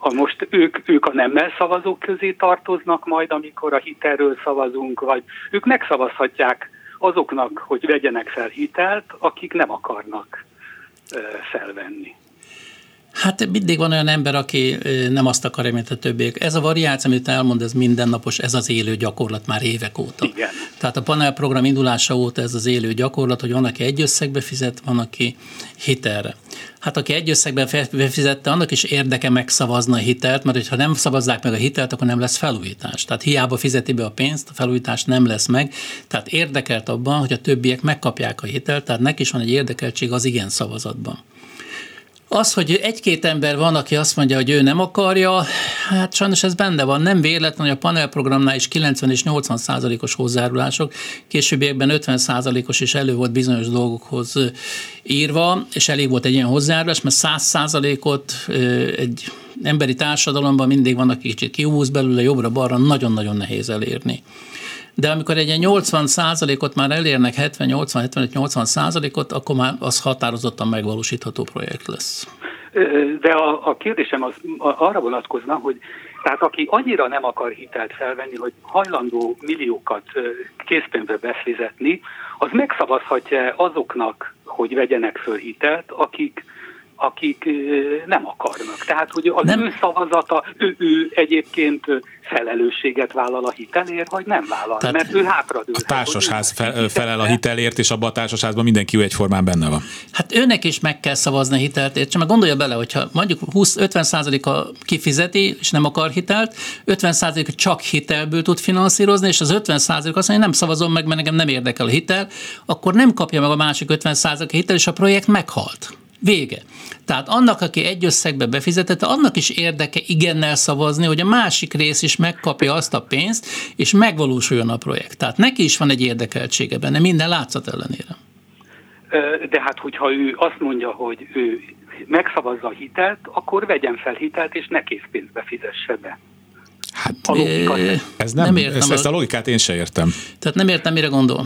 ha most ők, ők a nemmel szavazók közé tartoznak majd, amikor a hitelről szavazunk, vagy ők megszavazhatják azoknak, hogy vegyenek fel hitelt, akik nem akarnak felvenni. Hát mindig van olyan ember, aki nem azt akarja, mint a többiek. Ez a variáció, amit elmond, ez mindennapos, ez az élő gyakorlat már évek óta. Igen. Tehát a panelprogram indulása óta ez az élő gyakorlat, hogy van, aki egy összegbe fizet, van, aki hitelre. Hát aki egy összegben befizette, annak is érdeke megszavazni a hitelt, mert ha nem szavazzák meg a hitelt, akkor nem lesz felújítás. Tehát hiába fizeti be a pénzt, a felújítás nem lesz meg. Tehát érdekelt abban, hogy a többiek megkapják a hitelt, tehát neki is van egy érdekeltség az igen szavazatban. Az, hogy egy-két ember van, aki azt mondja, hogy ő nem akarja, hát sajnos ez benne van. Nem véletlen, hogy a panelprogramnál is 90 és 80 százalékos hozzájárulások, későbbiekben 50 százalékos is elő volt bizonyos dolgokhoz írva, és elég volt egy ilyen hozzájárulás, mert 100 százalékot egy emberi társadalomban mindig vannak kicsit kihúz belőle, jobbra-balra, nagyon-nagyon nehéz elérni de amikor egy 80 százalékot már elérnek, 70-80-75-80 százalékot, akkor már az határozottan megvalósítható projekt lesz. De a, a kérdésem az arra vonatkozna, hogy tehát aki annyira nem akar hitelt felvenni, hogy hajlandó milliókat készpénzbe befizetni, az megszavazhatja azoknak, hogy vegyenek föl hitelt, akik akik nem akarnak. Tehát, hogy az nem. ő szavazata, ő, ő egyébként felelősséget vállal a hitelért, vagy nem vállal, Tehát mert ő hátradől. A társasház fel, felel a hitelért, és abban a társasházban mindenki egyformán benne van. Hát őnek is meg kell szavazni a hitelt, csak meg gondolja bele, hogyha mondjuk 20-50%-a kifizeti, és nem akar hitelt, 50%-a csak hitelből tud finanszírozni, és az 50% azt mondja, nem szavazom meg, mert nekem nem érdekel a hitel, akkor nem kapja meg a másik 50% a hitel, és a projekt meghalt. Vége. Tehát annak, aki egy összegbe befizetette, annak is érdeke igennel szavazni, hogy a másik rész is megkapja azt a pénzt, és megvalósuljon a projekt. Tehát neki is van egy érdekeltsége benne, minden látszat ellenére. De hát, hogyha ő azt mondja, hogy ő megszavazza a hitelt, akkor vegyen fel hitelt, és ne készpénzbe fizesse be. Hát a ez nem, nem értem ezt, ezt a logikát én se értem. Tehát nem értem, mire gondol.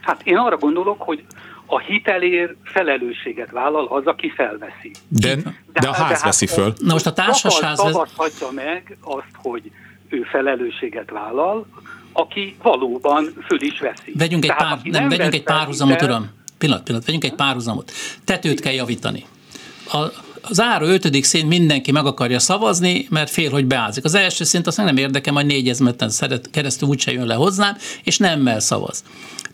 Hát én arra gondolok, hogy a hitelér felelősséget vállal az, aki felveszi. De, de, de a ház de veszi föl. Na most a társasház... Szavazhatja meg azt, hogy ő felelősséget vállal, aki valóban föl is veszi. Vegyünk egy, pár, nem, nem vegyünk egy párhuzamot, uram. Pillanat, pillanat, vegyünk egy párhuzamot. Tetőt kell javítani. A, az ára ötödik szint mindenki meg akarja szavazni, mert fél, hogy beázik. Az első szint azt nem érdekel, majd négy ezmeten keresztül úgyse jön le hozzám, és nemmel szavaz.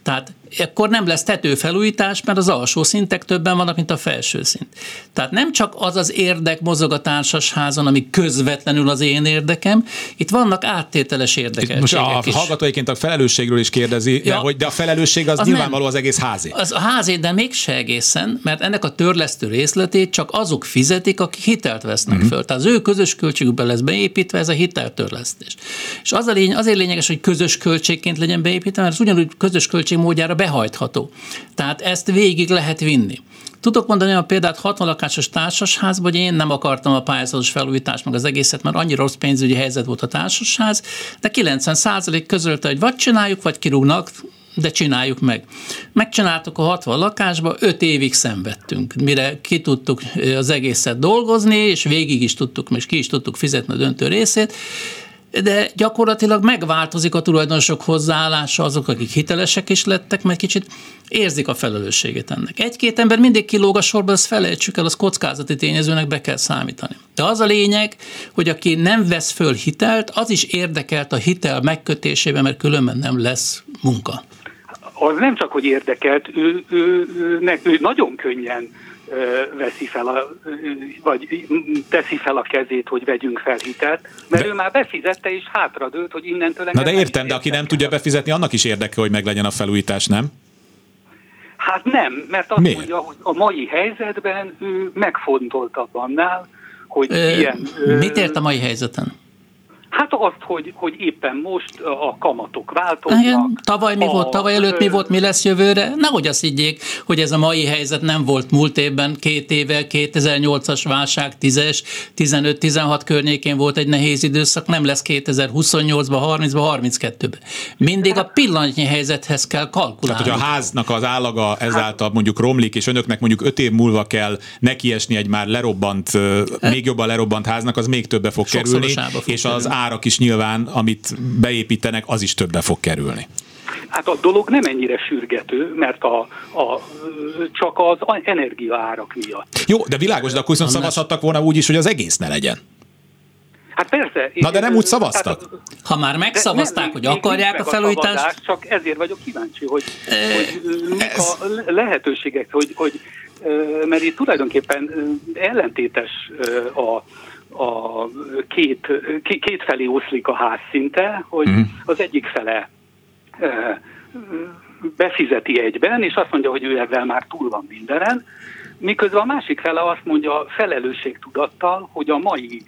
Tehát akkor nem lesz tetőfelújítás, mert az alsó szintek többen vannak, mint a felső szint. Tehát nem csak az az érdek mozog a társasházon, ami közvetlenül az én érdekem, itt vannak áttételes érdekeltségek Most a is. hallgatóiként a felelősségről is kérdezi, de, Ja. hogy, de a felelősség az, Az nyilvánvaló nem. az egész házé. Az a házé, de mégse egészen, mert ennek a törlesztő részletét csak azok fizetik, akik hitelt vesznek uh-huh. föl. Tehát az ő közös költségükbe lesz beépítve ez a hiteltörlesztés. És az a lény, azért lényeges, hogy közös költségként legyen beépítve, mert ez ugyanúgy közös költség módjára behajtható. Tehát ezt végig lehet vinni. Tudok mondani olyan példát 60 lakásos társasházban, hogy én nem akartam a pályázatos felújítást, meg az egészet, mert annyira rossz pénzügyi helyzet volt a társasház, de 90% közölte, hogy vagy csináljuk, vagy kirúgnak, de csináljuk meg. Megcsináltuk a 60 lakásba, 5 évig szenvedtünk, mire ki tudtuk az egészet dolgozni, és végig is tudtuk, és ki is tudtuk fizetni a döntő részét, de gyakorlatilag megváltozik a tulajdonosok hozzáállása, azok, akik hitelesek is lettek, mert kicsit érzik a felelősségét ennek. Egy-két ember mindig kilóg a sorba, azt felejtsük el, az kockázati tényezőnek be kell számítani. De az a lényeg, hogy aki nem vesz föl hitelt, az is érdekelt a hitel megkötésében, mert különben nem lesz munka. Az nem csak, hogy érdekelt, ő, ő, ő, ne, ő nagyon könnyen veszi fel, a, vagy teszi fel a kezét, hogy vegyünk fel hitelt, mert De- ő már befizette és hátradőlt, hogy innentől Na de értem, de aki nem tudja befizetni, annak is érdeke, hogy meglegyen a felújítás, nem? Hát nem, mert azt Miért? mondja, hogy a mai helyzetben ő megfontoltabb annál, hogy Ö, ilyen... ö, Mit ért a mai helyzeten? Hát azt, hogy, hogy éppen most a kamatok változnak. Igen, tavaly mi a- volt, tavaly előtt mi volt, mi lesz jövőre? Nehogy azt higgyék, hogy ez a mai helyzet nem volt múlt évben, két éve, 2008-as válság, 10-es, 15-16 környékén volt egy nehéz időszak, nem lesz 2028-ban, 30-ban, 32-ben. Mindig a pillanatnyi helyzethez kell kalkulálni. Tehát, hogy a háznak az állaga ezáltal mondjuk romlik, és önöknek mondjuk öt év múlva kell nekiesni egy már lerobbant, még jobban lerobbant háznak, az még többe fog kerülni, fog és az kerülni. Árak is nyilván, amit beépítenek, az is többe fog kerülni. Hát a dolog nem ennyire sürgető, mert a, a, csak az energiaárak miatt. Jó, de világos, de akkor viszont szavazhattak volna úgy is, hogy az egész ne legyen. Hát persze. Na, de nem úgy szavaztak. Ha már megszavazták, nem, hogy akarják a felújítást, szavazás, csak ezért vagyok kíváncsi, hogy, hogy ö, mik ez- a le- lehetőségek, hogy, hogy mert itt tulajdonképpen ellentétes a, a két, két, felé oszlik a ház szinte, hogy Mhm. az egyik fele befizeti egyben, és azt mondja, hogy ő ebben már túl van mindenen, miközben a másik fele azt mondja felelősségtudattal, hogy a mai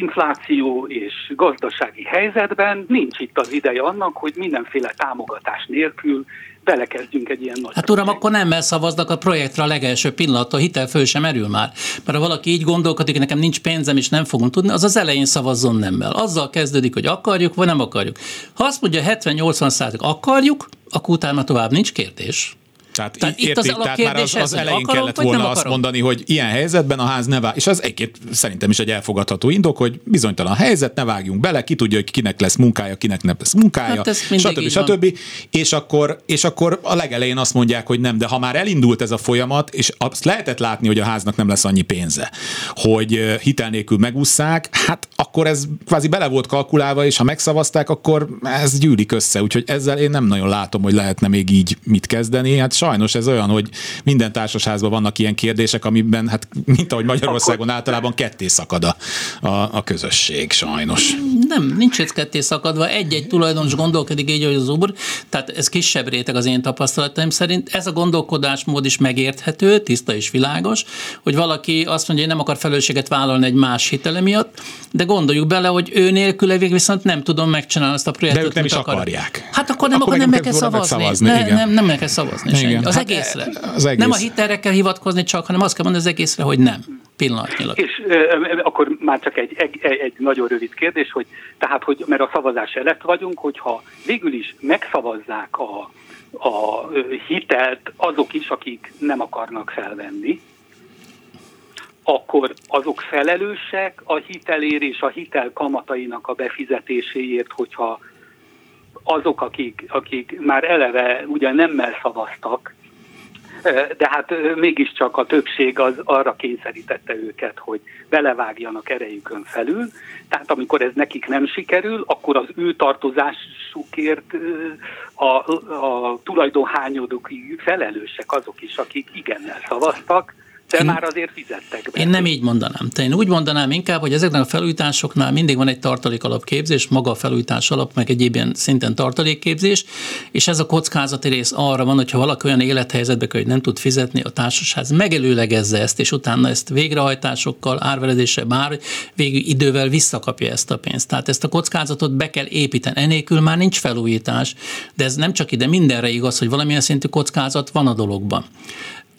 infláció és gazdasági helyzetben nincs itt az ideje annak, hogy mindenféle támogatás nélkül belekezdjünk egy ilyen nagy Hát uram, akkor nem szavaznak a projektre a legelső pillanattól, a hitel föl sem merül már. Mert ha valaki így gondolkodik, hogy nekem nincs pénzem és nem fogom tudni, az az elején szavazzon nemmel. Azzal kezdődik, hogy akarjuk, vagy nem akarjuk. Ha azt mondja 70-80 százalék akarjuk, akkor utána tovább nincs kérdés. Tehát, Tehát itt az érti, tehát már az, az elején akarom, kellett volna azt mondani, hogy ilyen helyzetben a ház ne vág, és az egyébként szerintem is egy elfogadható indok, hogy bizonytalan helyzet, ne vágjunk bele, ki tudja, hogy kinek lesz munkája, kinek nem lesz munkája, Hát stb. stb. És akkor, és akkor a legelején azt mondják, hogy nem, de ha már elindult ez a folyamat, és azt lehetett látni, hogy a háznak nem lesz annyi pénze, hogy hitel nélkül megússzák, hát akkor ez kvázi bele volt kalkulálva, és ha megszavazták, akkor ez gyűlik össze, úgyhogy ezzel én nem nagyon látom, hogy lehetne még így mit kezdeni. Hát sajnos ez olyan, hogy minden társasházban vannak ilyen kérdések, amiben, hát mint ahogy Magyarországon általában ketté szakad a, a, a közösség, sajnos. Nem, nincs ez ketté szakadva. Egy-egy tulajdonos gondolkodik így, hogy az úr, tehát ez kisebb réteg az én tapasztalataim szerint. Ez a gondolkodásmód is megérthető, tiszta és világos, hogy valaki azt mondja, hogy nem akar felelősséget vállalni egy más hitele miatt, de gondoljuk bele, hogy ő nélküle viszont nem tudom megcsinálni azt a projektet. De ők nem is akar. akarják. Hát akkor nem, Akkor akkor, nem nem meg kell szavazni. szavazni, ne, nem, nem meg kell szavazni. Igen. Igen. Az Hát, egészre. az egész. Nem a hitelre kell hivatkozni csak, hanem azt kell mondani az egészre, hogy nem. Pillanatnyilag. És ö, akkor már csak egy, egy, egy, nagyon rövid kérdés, hogy tehát, hogy mert a szavazás előtt vagyunk, hogyha végül is megszavazzák a, a ö, hitelt azok is, akik nem akarnak felvenni, akkor azok felelősek a hitelér és a hitel kamatainak a befizetéséért, hogyha azok, akik, akik már eleve ugye nemmel szavaztak, de hát mégiscsak a többség az arra kényszerítette őket, hogy belevágjanak erejükön felül, tehát amikor ez nekik nem sikerül, akkor az ő tartozásukért a, a tulajdonhányodók felelősek azok is, akik igennel szavaztak, de én, már azért fizettek be. Én nem így mondanám. Te én úgy mondanám inkább, hogy ezeknek a felújításoknál mindig van egy tartalék alapképzés, maga a felújítás alap, meg egyéb ilyen szinten tartalékképzés, és ez a kockázati rész arra van, hogyha valaki olyan élethelyzetbe kerül, hogy nem tud fizetni, a társaság megelőlegezze ezt, és utána ezt végrehajtásokkal, árveredéssel, bár végül idővel visszakapja ezt a pénzt. Tehát ezt a kockázatot be kell építeni. Enélkül már nincs felújítás, de ez nem csak ide mindenre igaz, hogy valamilyen szintű kockázat van a dologban.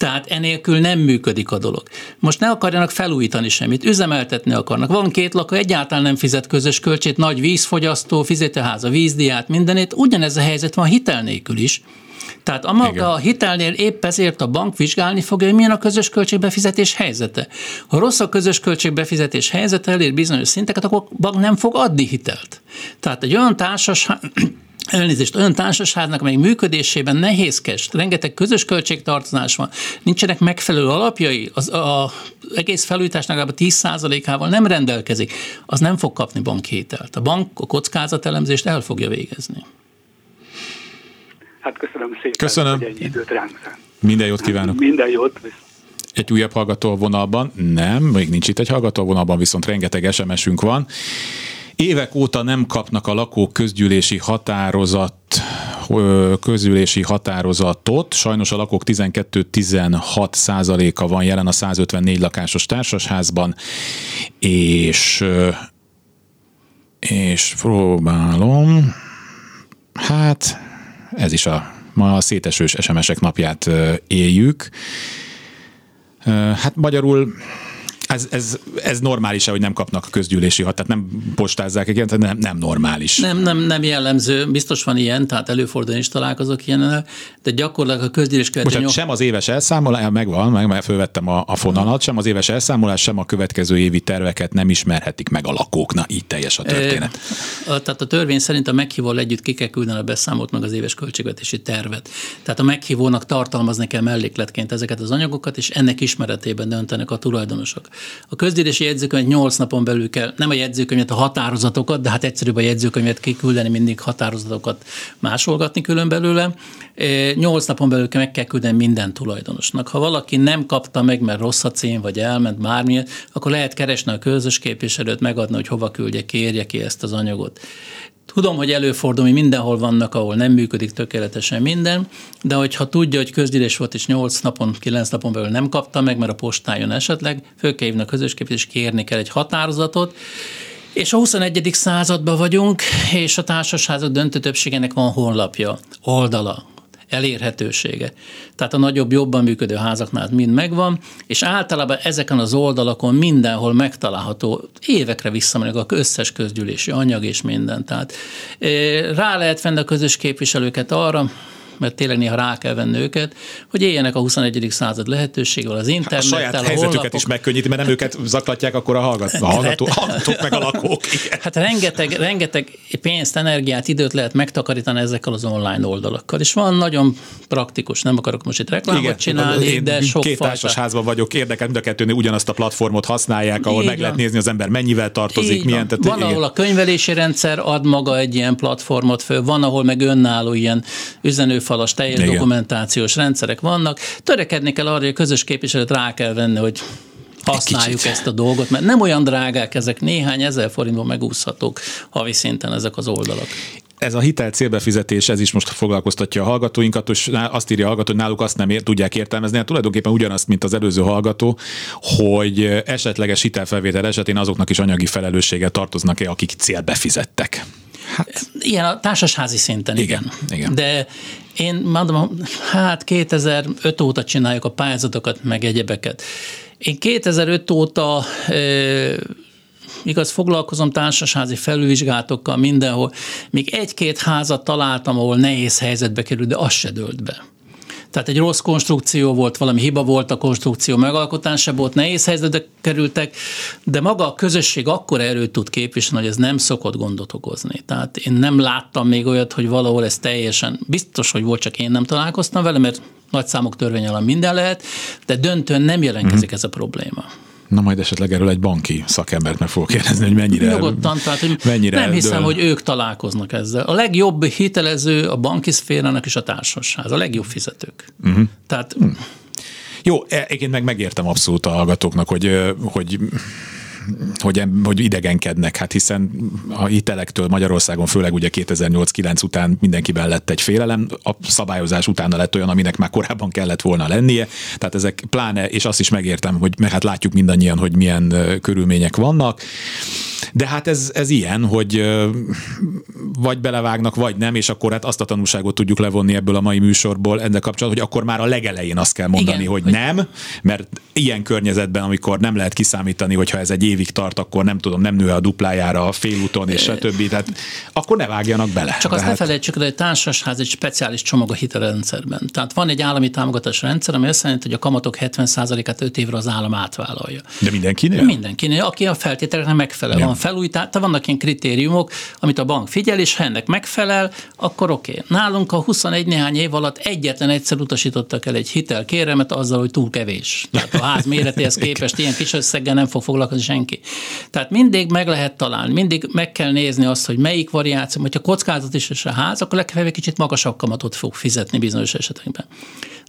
Tehát enélkül nem működik a dolog. Most ne akarjanak felújítani semmit, üzemeltetni akarnak. Van két lakó, egyáltalán nem fizet közös költsét, nagy vízfogyasztó, fizetőháza, vízdíját, mindenét. Ugyanez a helyzet van hitel nélkül is. Tehát a maga Igen. a hitelnél épp ezért a bank vizsgálni fogja, hogy milyen a közös költségbefizetés helyzete. Ha rossz a közös költségbefizetés helyzete, elér bizonyos szinteket, akkor a bank nem fog adni hitelt. Tehát egy olyan társas elnézést, olyan társaságnak, amely működésében nehézkes, rengeteg közös költségtartozás van, nincsenek megfelelő alapjai, az a, egész felújításnak legalább 10%-ával nem rendelkezik, az nem fog kapni bankhételt. A bank a kockázatelemzést el fogja végezni. Hát köszönöm szépen, köszönöm. hogy egy időt ránk Minden jót kívánok. Minden jót. Egy újabb hallgató vonalban? Nem, még nincs itt egy hallgató vonalban, viszont rengeteg SMS-ünk van. Évek óta nem kapnak a lakók közgyűlési határozat közülési határozatot. Sajnos a lakók 12-16 százaléka van jelen a 154 lakásos társasházban, és és próbálom, hát ez is a ma a szétesős SMS-ek napját éljük. Hát magyarul ez, ez, ez normális hogy nem kapnak a közgyűlési hat, tehát nem postázzák, igen, nem, nem normális. Nem, nem, nem jellemző, biztos van ilyen, tehát előfordulni is találkozok ilyen, de gyakorlatilag a közgyűlés követő nyom... sem az éves elszámolás, megvan, meg, meg fölvettem a, a fonalat, sem az éves elszámolás, sem a következő évi terveket nem ismerhetik meg a lakók. Na, így teljes a történet. E, a, tehát a törvény szerint a meghívóval együtt ki kell küldeni a beszámolt meg az éves költségvetési tervet. Tehát a meghívónak tartalmazni kell mellékletként ezeket az anyagokat, és ennek ismeretében döntenek a tulajdonosok. A közgyűlési jegyzőkönyv 8 napon belül kell, nem a jegyzőkönyvet, a határozatokat, de hát egyszerűbb a jegyzőkönyvet kiküldeni, mindig határozatokat másolgatni külön belőle. 8 napon belül meg kell küldeni minden tulajdonosnak. Ha valaki nem kapta meg, mert rossz a cím, vagy elment bármi, akkor lehet keresni a közös képviselőt, megadni, hogy hova küldje, kérje ki ezt az anyagot. Tudom, hogy előfordul, hogy mindenhol vannak, ahol nem működik tökéletesen minden, de hogyha tudja, hogy közgyűlés volt, és 8 napon, 9 napon belül nem kapta meg, mert a postájon esetleg, föl kell hívni a közösképét, és kérni kell egy határozatot, és a 21. században vagyunk, és a társaságok döntő többségének van honlapja, oldala, elérhetősége. Tehát a nagyobb, jobban működő házaknál mind megvan, és általában ezeken az oldalakon mindenhol megtalálható évekre visszamenőleg a összes közgyűlési anyag és minden. Tehát eh, rá lehet venni a közös képviselőket arra, mert tényleg néha rá kell venni őket, hogy éljenek a 21. század lehetőségével, az internettel, a saját a helyzetüket honlapok. is megkönnyíti, mert nem őket zaklatják, akkor a, hallgat, a hallgató, hallgatók meg a lakók. Igen. Hát rengeteg, rengeteg pénzt, energiát, időt lehet megtakarítani ezekkel az online oldalakkal, és van nagyon praktikus, nem akarok most itt reklámot Igen, csinálni, én de sok Két társas házban vagyok, érdekel, mind a kettőnél ugyanazt a platformot használják, ahol Így meg lehet nézni az ember mennyivel tartozik, Így milyen. Tehát, van, igen. ahol a könyvelési rendszer ad maga egy ilyen platformot föl, van, ahol meg önálló ilyen üzenő falas teljes Igen. dokumentációs rendszerek vannak. Törekedni kell arra, hogy a közös képviselőt rá kell venni, hogy használjuk ezt a dolgot, mert nem olyan drágák ezek, néhány ezer forintból megúszhatók havi szinten ezek az oldalak ez a hitel célbefizetés, ez is most foglalkoztatja a hallgatóinkat, és azt írja a hallgató, hogy náluk azt nem ér, tudják értelmezni, hát tulajdonképpen ugyanazt, mint az előző hallgató, hogy esetleges hitelfelvétel esetén azoknak is anyagi felelőssége tartoznak-e, akik célbefizettek. Hát, ilyen a társasházi szinten, igen. igen. igen. De én mondom, hát 2005 óta csináljuk a pályázatokat, meg egyebeket. Én 2005 óta igaz, foglalkozom társasházi felülvizsgálatokkal mindenhol, még egy-két házat találtam, ahol nehéz helyzetbe kerül, de az se dőlt be. Tehát egy rossz konstrukció volt, valami hiba volt a konstrukció megalkotásából, ott nehéz helyzetbe kerültek, de maga a közösség akkor erőt tud képviselni, hogy ez nem szokott gondot okozni. Tehát én nem láttam még olyat, hogy valahol ez teljesen, biztos, hogy volt, csak én nem találkoztam vele, mert nagy számok törvény alapján minden lehet, de döntően nem jelentkezik mm. ez a probléma. Na majd esetleg erről egy banki szakembert meg fogok kérdezni, hogy mennyire... Nyugodtan, tehát hogy mennyire nem hiszem, dől. hogy ők találkoznak ezzel. A legjobb hitelező a banki szférának és a társasház, a legjobb fizetők. Uh-huh. Tehát... Uh-huh. Jó, e, egyébként meg megértem abszolút a hallgatóknak, hogy, hogy hogy, hogy idegenkednek, hát hiszen a hitelektől Magyarországon, főleg ugye 2008-9 után mindenkiben lett egy félelem, a szabályozás utána lett olyan, aminek már korábban kellett volna lennie, tehát ezek pláne, és azt is megértem, hogy meg hát látjuk mindannyian, hogy milyen körülmények vannak, de hát ez, ez ilyen, hogy vagy belevágnak, vagy nem, és akkor hát azt a tanulságot tudjuk levonni ebből a mai műsorból ennek kapcsolatban, hogy akkor már a legelején azt kell mondani, Igen, hogy, hogy nem, mert ilyen környezetben, amikor nem lehet kiszámítani, hogyha ez egy évig tart, akkor nem tudom, nem nő a duplájára a félúton, és stb. Tehát akkor ne vágjanak bele. Csak azt ne felejtsük, hogy egy társasház egy speciális csomag a hitelrendszerben. Tehát van egy állami támogatás rendszer, ami azt jelenti, hogy a kamatok 70%-át 5 évre az állam átvállalja. De mindenkinél? Mindenkinél, aki a feltételeknek megfelel. Ja. Van felújítás, vannak ilyen kritériumok, amit a bank figyel, és ha ennek megfelel, akkor oké. Okay. Nálunk a 21 néhány év alatt egyetlen egyszer utasítottak el egy hitelkéremet azzal, hogy túl kevés. Tehát a ház méretéhez képest ilyen kis összeggel nem fog foglalkozni senki. Tehát mindig meg lehet találni, mindig meg kell nézni azt, hogy melyik variáció, hogyha kockázat is és a ház, akkor legfeljebb egy kicsit magasabb kamatot fog fizetni bizonyos esetekben.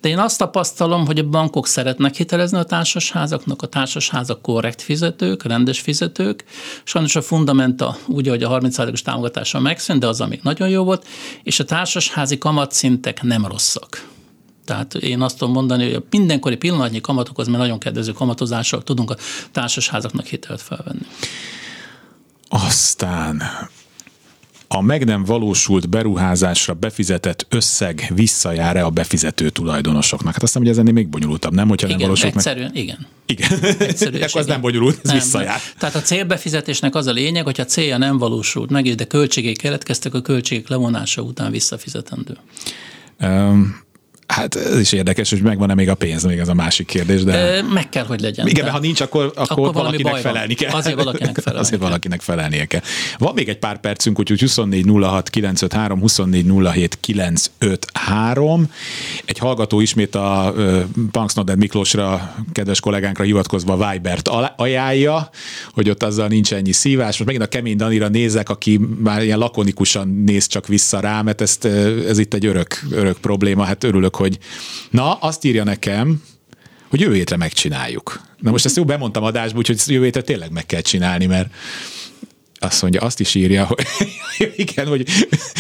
De én azt tapasztalom, hogy a bankok szeretnek hitelezni a társasházaknak, a társasházak korrekt fizetők, rendes fizetők. Sajnos a fundamenta úgy, hogy a 30%-os támogatása megszűnt, de az, amik nagyon jó volt, és a társasházi kamatszintek nem rosszak. Tehát én azt tudom mondani, hogy a mindenkori pillanatnyi kamatokhoz, mert nagyon kedvező kamatozással tudunk a társasházaknak hitelt felvenni. Aztán a meg nem valósult beruházásra befizetett összeg visszajár-e a befizető tulajdonosoknak? Hát azt hiszem, hogy ez ennél még bonyolultabb, nem? Hogyha igen, nem valósult egyszerűen, meg... igen. Igen. Egyszerű, Akkor az nem bonyolult, ez nem, visszajár. Nem. Tehát a célbefizetésnek az a lényeg, hogyha a célja nem valósult meg, de költségek keletkeztek, a költségek levonása után visszafizetendő. Um, Hát ez is érdekes, hogy megvan-e még a pénz, még ez a másik kérdés. De... Meg kell, hogy legyen. Igen, de ha nincs, akkor, akkor, akkor valakinek felelni kell. Azért valakinek felelni Azért kell. valakinek felelnie kell. Van még egy pár percünk, úgyhogy 24 06 953, 24 07 953. Egy hallgató ismét a Punksnoded Miklósra, kedves kollégánkra hivatkozva Vibert ajánlja, hogy ott azzal nincs ennyi szívás. Most megint a kemény Danira nézek, aki már ilyen lakonikusan néz csak vissza rá, mert ezt, ez itt egy örök, örök probléma. Hát örülök, hogy na, azt írja nekem, hogy jövő hétre megcsináljuk. Na most ezt jó bemondtam adásba, úgyhogy jövő hétre tényleg meg kell csinálni, mert azt mondja, azt is írja, hogy igen, hogy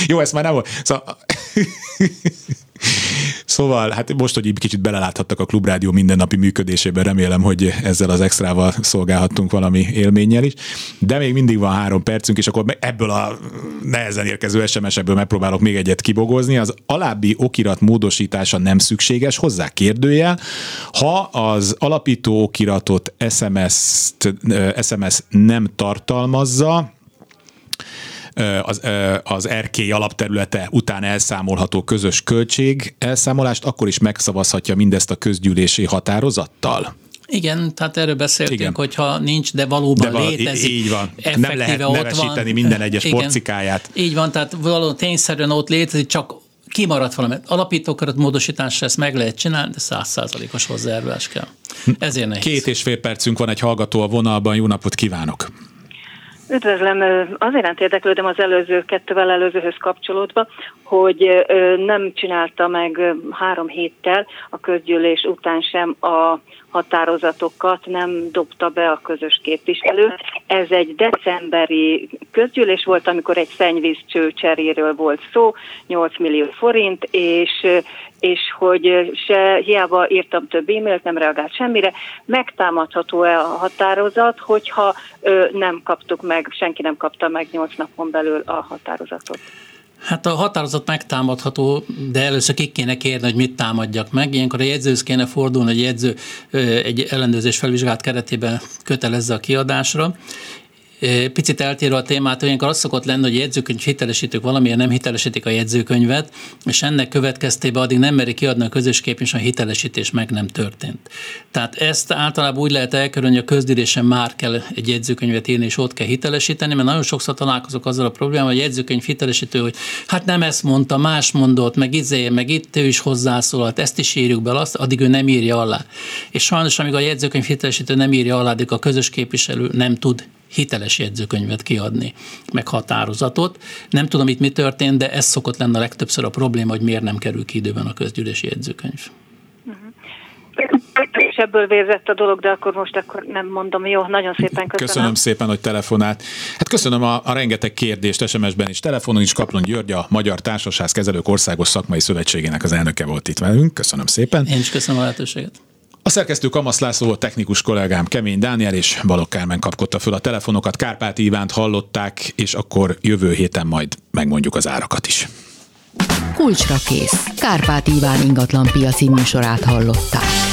jó, ezt már nem volt. Szóval, Szóval, hát most, hogy így kicsit beleláthattak a Klubrádió mindennapi működésében, remélem, hogy ezzel az extrával szolgálhattunk valami élménnyel is. De még mindig van három percünk, és akkor ebből a nehezen érkező SMS-ebből megpróbálok még egyet kibogozni. Az alábbi okirat módosítása nem szükséges, hozzá kérdőjel. Ha az alapító okiratot SMS, SMS nem tartalmazza, az, az erkély alapterülete után elszámolható közös költség elszámolást, akkor is megszavazhatja mindezt a közgyűlési határozattal? Igen, tehát erről beszéltünk, Igen. hogyha nincs, de valóban de val- létezik. Így van. Nem lehet nevesíteni van. minden egyes Igen. porcikáját. Így van, tehát valóban tényszerűen ott létezik, csak kimaradt valami. Alapítókarat módosításra ezt meg lehet csinálni, de százszázalékos hozzájárulás kell. Ezért nehéz. Két és fél percünk van egy hallgató a vonalban, jó napot kívánok! Üdvözlöm, az iránt érdeklődöm az előző kettővel előzőhöz kapcsolódva, hogy nem csinálta meg három héttel a közgyűlés után sem a határozatokat, nem dobta be a közös képviselő. Ez egy decemberi közgyűlés volt, amikor egy szennyvíz cseréről volt szó, 8 millió forint, és és hogy se hiába írtam több e-mailt, nem reagált semmire, megtámadható-e a határozat, hogyha ö, nem kaptuk meg, senki nem kapta meg 8 napon belül a határozatot. Hát a határozat megtámadható, de először ki kéne kérni, hogy mit támadjak meg. Ilyenkor a jegyzőhöz kéne fordulni, hogy jegyző egy ellenőrzés felvizsgált keretében kötelezze a kiadásra. Picit eltérő a témát, olyankor az szokott lenni, hogy jegyzőkönyv hitelesítők valamilyen nem hitelesítik a jegyzőkönyvet, és ennek következtében addig nem meri kiadni a közös kép, és a hitelesítés meg nem történt. Tehát ezt általában úgy lehet elkerülni, hogy a közgyűlésen már kell egy jegyzőkönyvet írni, és ott kell hitelesíteni, mert nagyon sokszor találkozok azzal a problémával, hogy a jegyzőkönyv hitelesítő, hogy hát nem ezt mondta, más mondott, meg izé, meg itt ő is hozzászólalt, ezt is írjuk be, azt, addig ő nem írja alá. És sajnos, amíg a jegyzőkönyv hitelesítő nem írja alá, addig a közös képviselő nem tud hiteles jegyzőkönyvet kiadni, meg határozatot. Nem tudom itt mi történt, de ez szokott lenne a legtöbbször a probléma, hogy miért nem kerül ki időben a közgyűlési jegyzőkönyv. És ebből vérzett a dolog, de akkor most akkor nem mondom. Jó, nagyon szépen köszönöm. Köszönöm szépen, hogy telefonált. Hát köszönöm a, a rengeteg kérdést SMS-ben is, telefonon is. Kaplon György, a Magyar Társasház Kezelők Országos Szakmai Szövetségének az elnöke volt itt velünk. Köszönöm szépen. Én is köszönöm a lehetőséget. A szerkesztő Kamasz László technikus kollégám Kemény Dániel és Balok Kármen kapkodta föl a telefonokat. Kárpát Ivánt hallották, és akkor jövő héten majd megmondjuk az árakat is. Kulcsra kész. Kárpát Iván ingatlan piaci műsorát hallották.